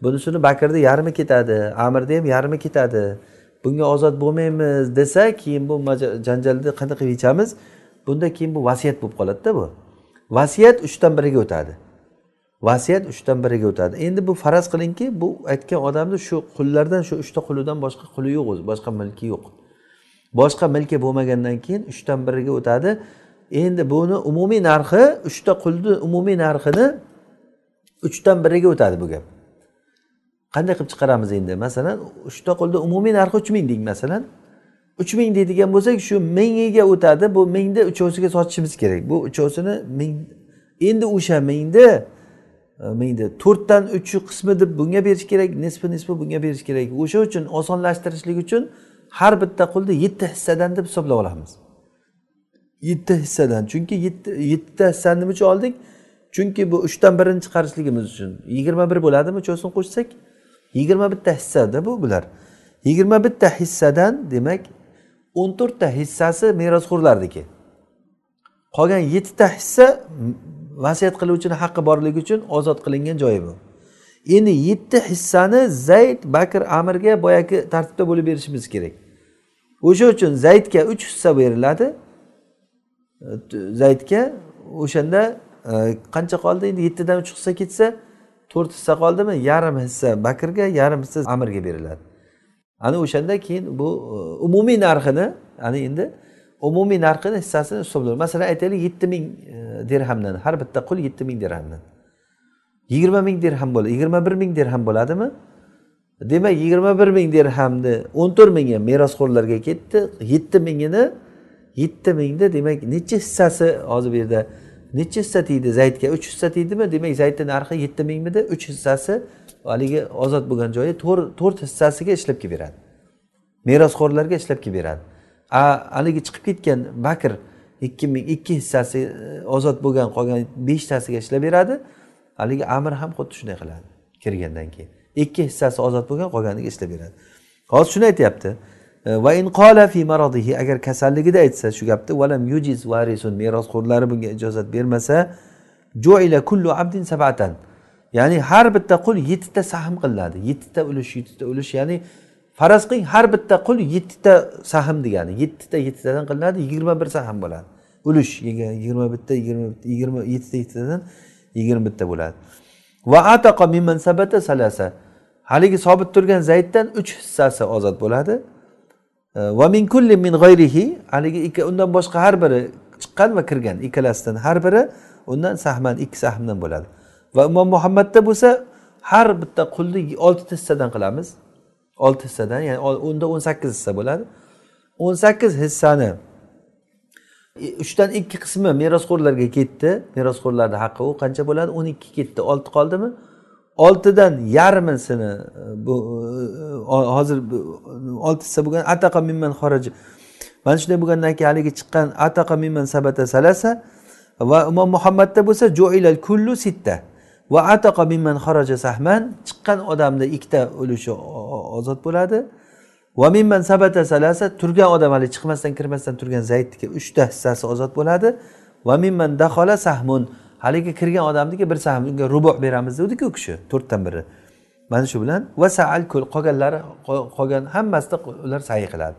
Bunisini bakrni yarmi ketadi amirni ham yarmi ketadi. Bunga ozod bo'lmaymiz desa keyin bu janjalni qanday qilib yechamiz? Bunda keyin bu vasiyat bo'lib qoladida bu. Vasiyat uchdan biriga o'tadi. Vasiyat uchdan biriga o'tadi. Endi bu faraz qilingki bu aytgan odamni shu qullardan shu uchta qulidan boshqa quli yo'q o'zi boshqa milki yo'q. Boshqa milki bo'lmagandan keyin uchdan biriga o'tadi. Endi buni umumiy narxi uchta qulni umumiy narxini uchdan biriga o'tadi bu gap. Qanday qilib chiqaramiz endi? Masalan uchta qo'lda umumiy narxi uch ming deng masalan. Uch ming deydigan bo'lsak shu mingiga o'tadi. Bu mingni uchovsiga sotishimiz kerak. Bu uchovsini ming endi o'sha mingni e, mingni to'rtdan uchi qismi deb bunga berish kerak nisbi nisbi bunga berish kerak. O'sha uchun osonlashtirishlik uchun har bitta qulni yetti hissadan deb hisoblab olamiz. Yetti hissadan. Chunki yettita hissani nima uchun oldik? Chunki bu uchdan birini chiqarishligimiz uchun. Yigirma bir bo'ladimi uchovsini qo'shsak? Yigirma bitta hissada bu bular. Yigirma bitta hissadan demak o'n to'rtta hissasi merosxo'rlarniki qolgan yettita hissa vasiyat qiluvchini haqqi borligi uchun ozod qilingan joyi bu. Endi yetti hissani zayd bakr amirga boyagi tartibda bo'lib berishimiz kerak. O'sha uchun zaydga uch hissa beriladi. Zaydga o'shanda e, qancha qoldi endi? Yettidan uch hissa ketsa to'rt hissa qoldimi? Yarim hissa. Bakrga yarim hissa amirga beriladi. Ana o'shanda keyin bu e, umumiy narxini ana endi umumiy narxini hissasini hisoblaydi. Masalan aytaylik yetti ming e, dirhamdan har bitta qul yetti ming dirhamdan. Yigirma ming dirham bo'ladi. Yigirma bir ming dirham bo'ladimi? Demak yigirma bir ming dirhamni o'n to'rt mingi merosxo'rlarga ketdi. Yetti mingini yetti mingni demak necha hissasi hozir bu yerda necha hissa tegdi zaydga uch hissa tegdimi demak zaydni narxi yetti mingmidi? Uch hissasi haligi ozod bo'lgan joyi to'rt hissasiga ishlab kelib beradi merosxo'rlarga ishlab kelib beradi haligi chiqib ketgan bakr ikki ming ikki hissasi e, ozod bo'lgan qolgan beshtasiga ishlab beradi. Haligi amir ham xuddi shunday qiladi kirgandan keyin. Ikki hissasi ozod bo'lgan qolganiga ishlab beradi. Hozir shuni aytyapti. E, va in qola fi maradihi agar kasalligida aytsa shu gapni valam yujiz varisun merosxo'rlari bunga ijozat bermasa juila kullu abdin sabatan ya'ni har bitta qul yettita sahm qilinadi. Yettita ulush yettita ulush ya'ni faraz qiling har bitta qul yettita sahm degani. Yettita yettitadan qilinadi yigirma bir sahm bo'ladi. Ulush yigirma bitta yigirma bitta yigirma yettita yettitadan yigirma bitta bo'ladi. Va ataqa mimman sabata salasa. Haligi sobit turgan zayddan uch hissasi ozod bo'ladi. Va min kulli min g'ayrihi haligi ikki undan boshqa har biri chiqqan va kirgan ikkalasidan har biri undan sahman ikki sahmdan bo'ladi. Va imom muhammadda bo'lsa har bitta qulni oltita hissadan qilamiz. Olti hissadan ya'ni unda o'n sakkiz hissa bo'ladi. o'n sakkiz hissani e, uchdan ikki qismi merosxo'rlarga ketdi. Merosxo'rlarni haqqi u qancha bo'ladi? o'n ikki ketdi. Olti qoldimi? Oltidan yarmisini e, bu e, hozir olti hissa bo'lgan ataqa mimman xoraji mana shunday bo'lgandan keyin haligi chiqqan ataqa mimman sabata salasa va imom muhammadda bo'lsa joilal kullu sitta va ataqa mimman xoraja sahman chiqqan odamni ikkita ulushi ozod bo'ladi. Va mimman sabata salasa turgan odam haligi chiqmasdan kirmasdan turgan zaydniki uchta hissasi ozod bo'ladi. Va mimman dahola sahmun haligi kirgan odamniki bir sahm unga rubo beramiz devdiku u kishi to'rtdan biri. Mana shu bilan va saal kul qolganlari qolgan hammasida ular sayi qiladi.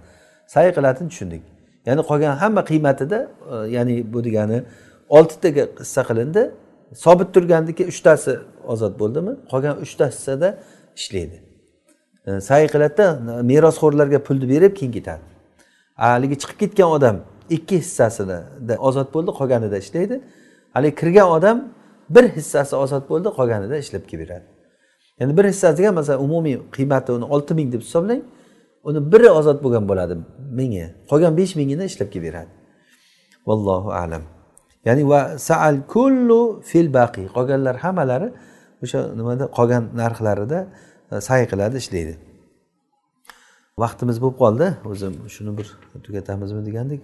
Sayi qiladini tushundik. Ya'ni qolgan hamma qiymatida e, ya'ni bu degani oltitaga hissa qilindi sobit turganniki uchtasi ozod bo'ldimi? Qolgan uchta hissada ishlaydi e, sayi qiladida merosxo'rlarga pulni berib keyin ketadi. Haligi chiqib ketgan odam ikki hissasida ozod bo'ldi qolganida ishlaydi. Haligi kirgan odam bir hissasi ozod bo'ldi qolganida ishlab kelib ya'ni bir hissasiga masalan umumiy qiymati uni olti ming deb hisoblang uni biri ozod bo'lgan bo'ladi mingi. Qolgan besh mingini ishlab kelib vallohu alam. Ya'ni va saal kullu fil baqi. Qolganlar hammalari o'sha nimada qolgan narxlarida e, sa'y qiladi ishlaydi. Vaqtimiz bo'lib qoldi. O'zim shuni bir tugatamizmi degandik.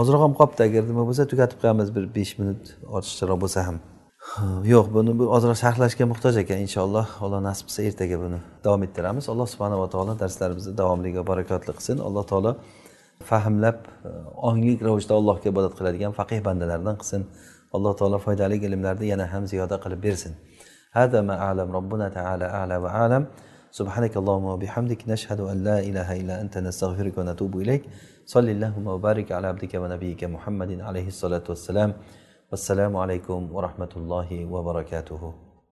ozroq ham qolibdi agar nima bo'lsa tugatib qo'yamiz bir besh minut ortiqcharoq bo'lsa ham yo'q buni bir ozroq sharhlashga muhtoj ekan inshaalloh alloh nasib qilsa ertaga buni davom ettiramiz alloh subhanava taolo darslarimizni davomli va barakotli qilsin alloh taolo fahmlab onglik ravishda allohga ibodat qiladigan faqih bandalardan qilsin alloh taolo foydali ilmlarni yana ham ziyoda qilib bersin هذا ما أعلم ربنا تعالى أعلى وأعلم سبحانك اللهم وبحمدك نشهد أن لا إله إلا أنت نستغفرك ونتوب إليك صل اللهم وبارك على عبدك ونبيك محمد عليه الصلاة والسلام. والسلام عليكم ورحمة الله وبركاته.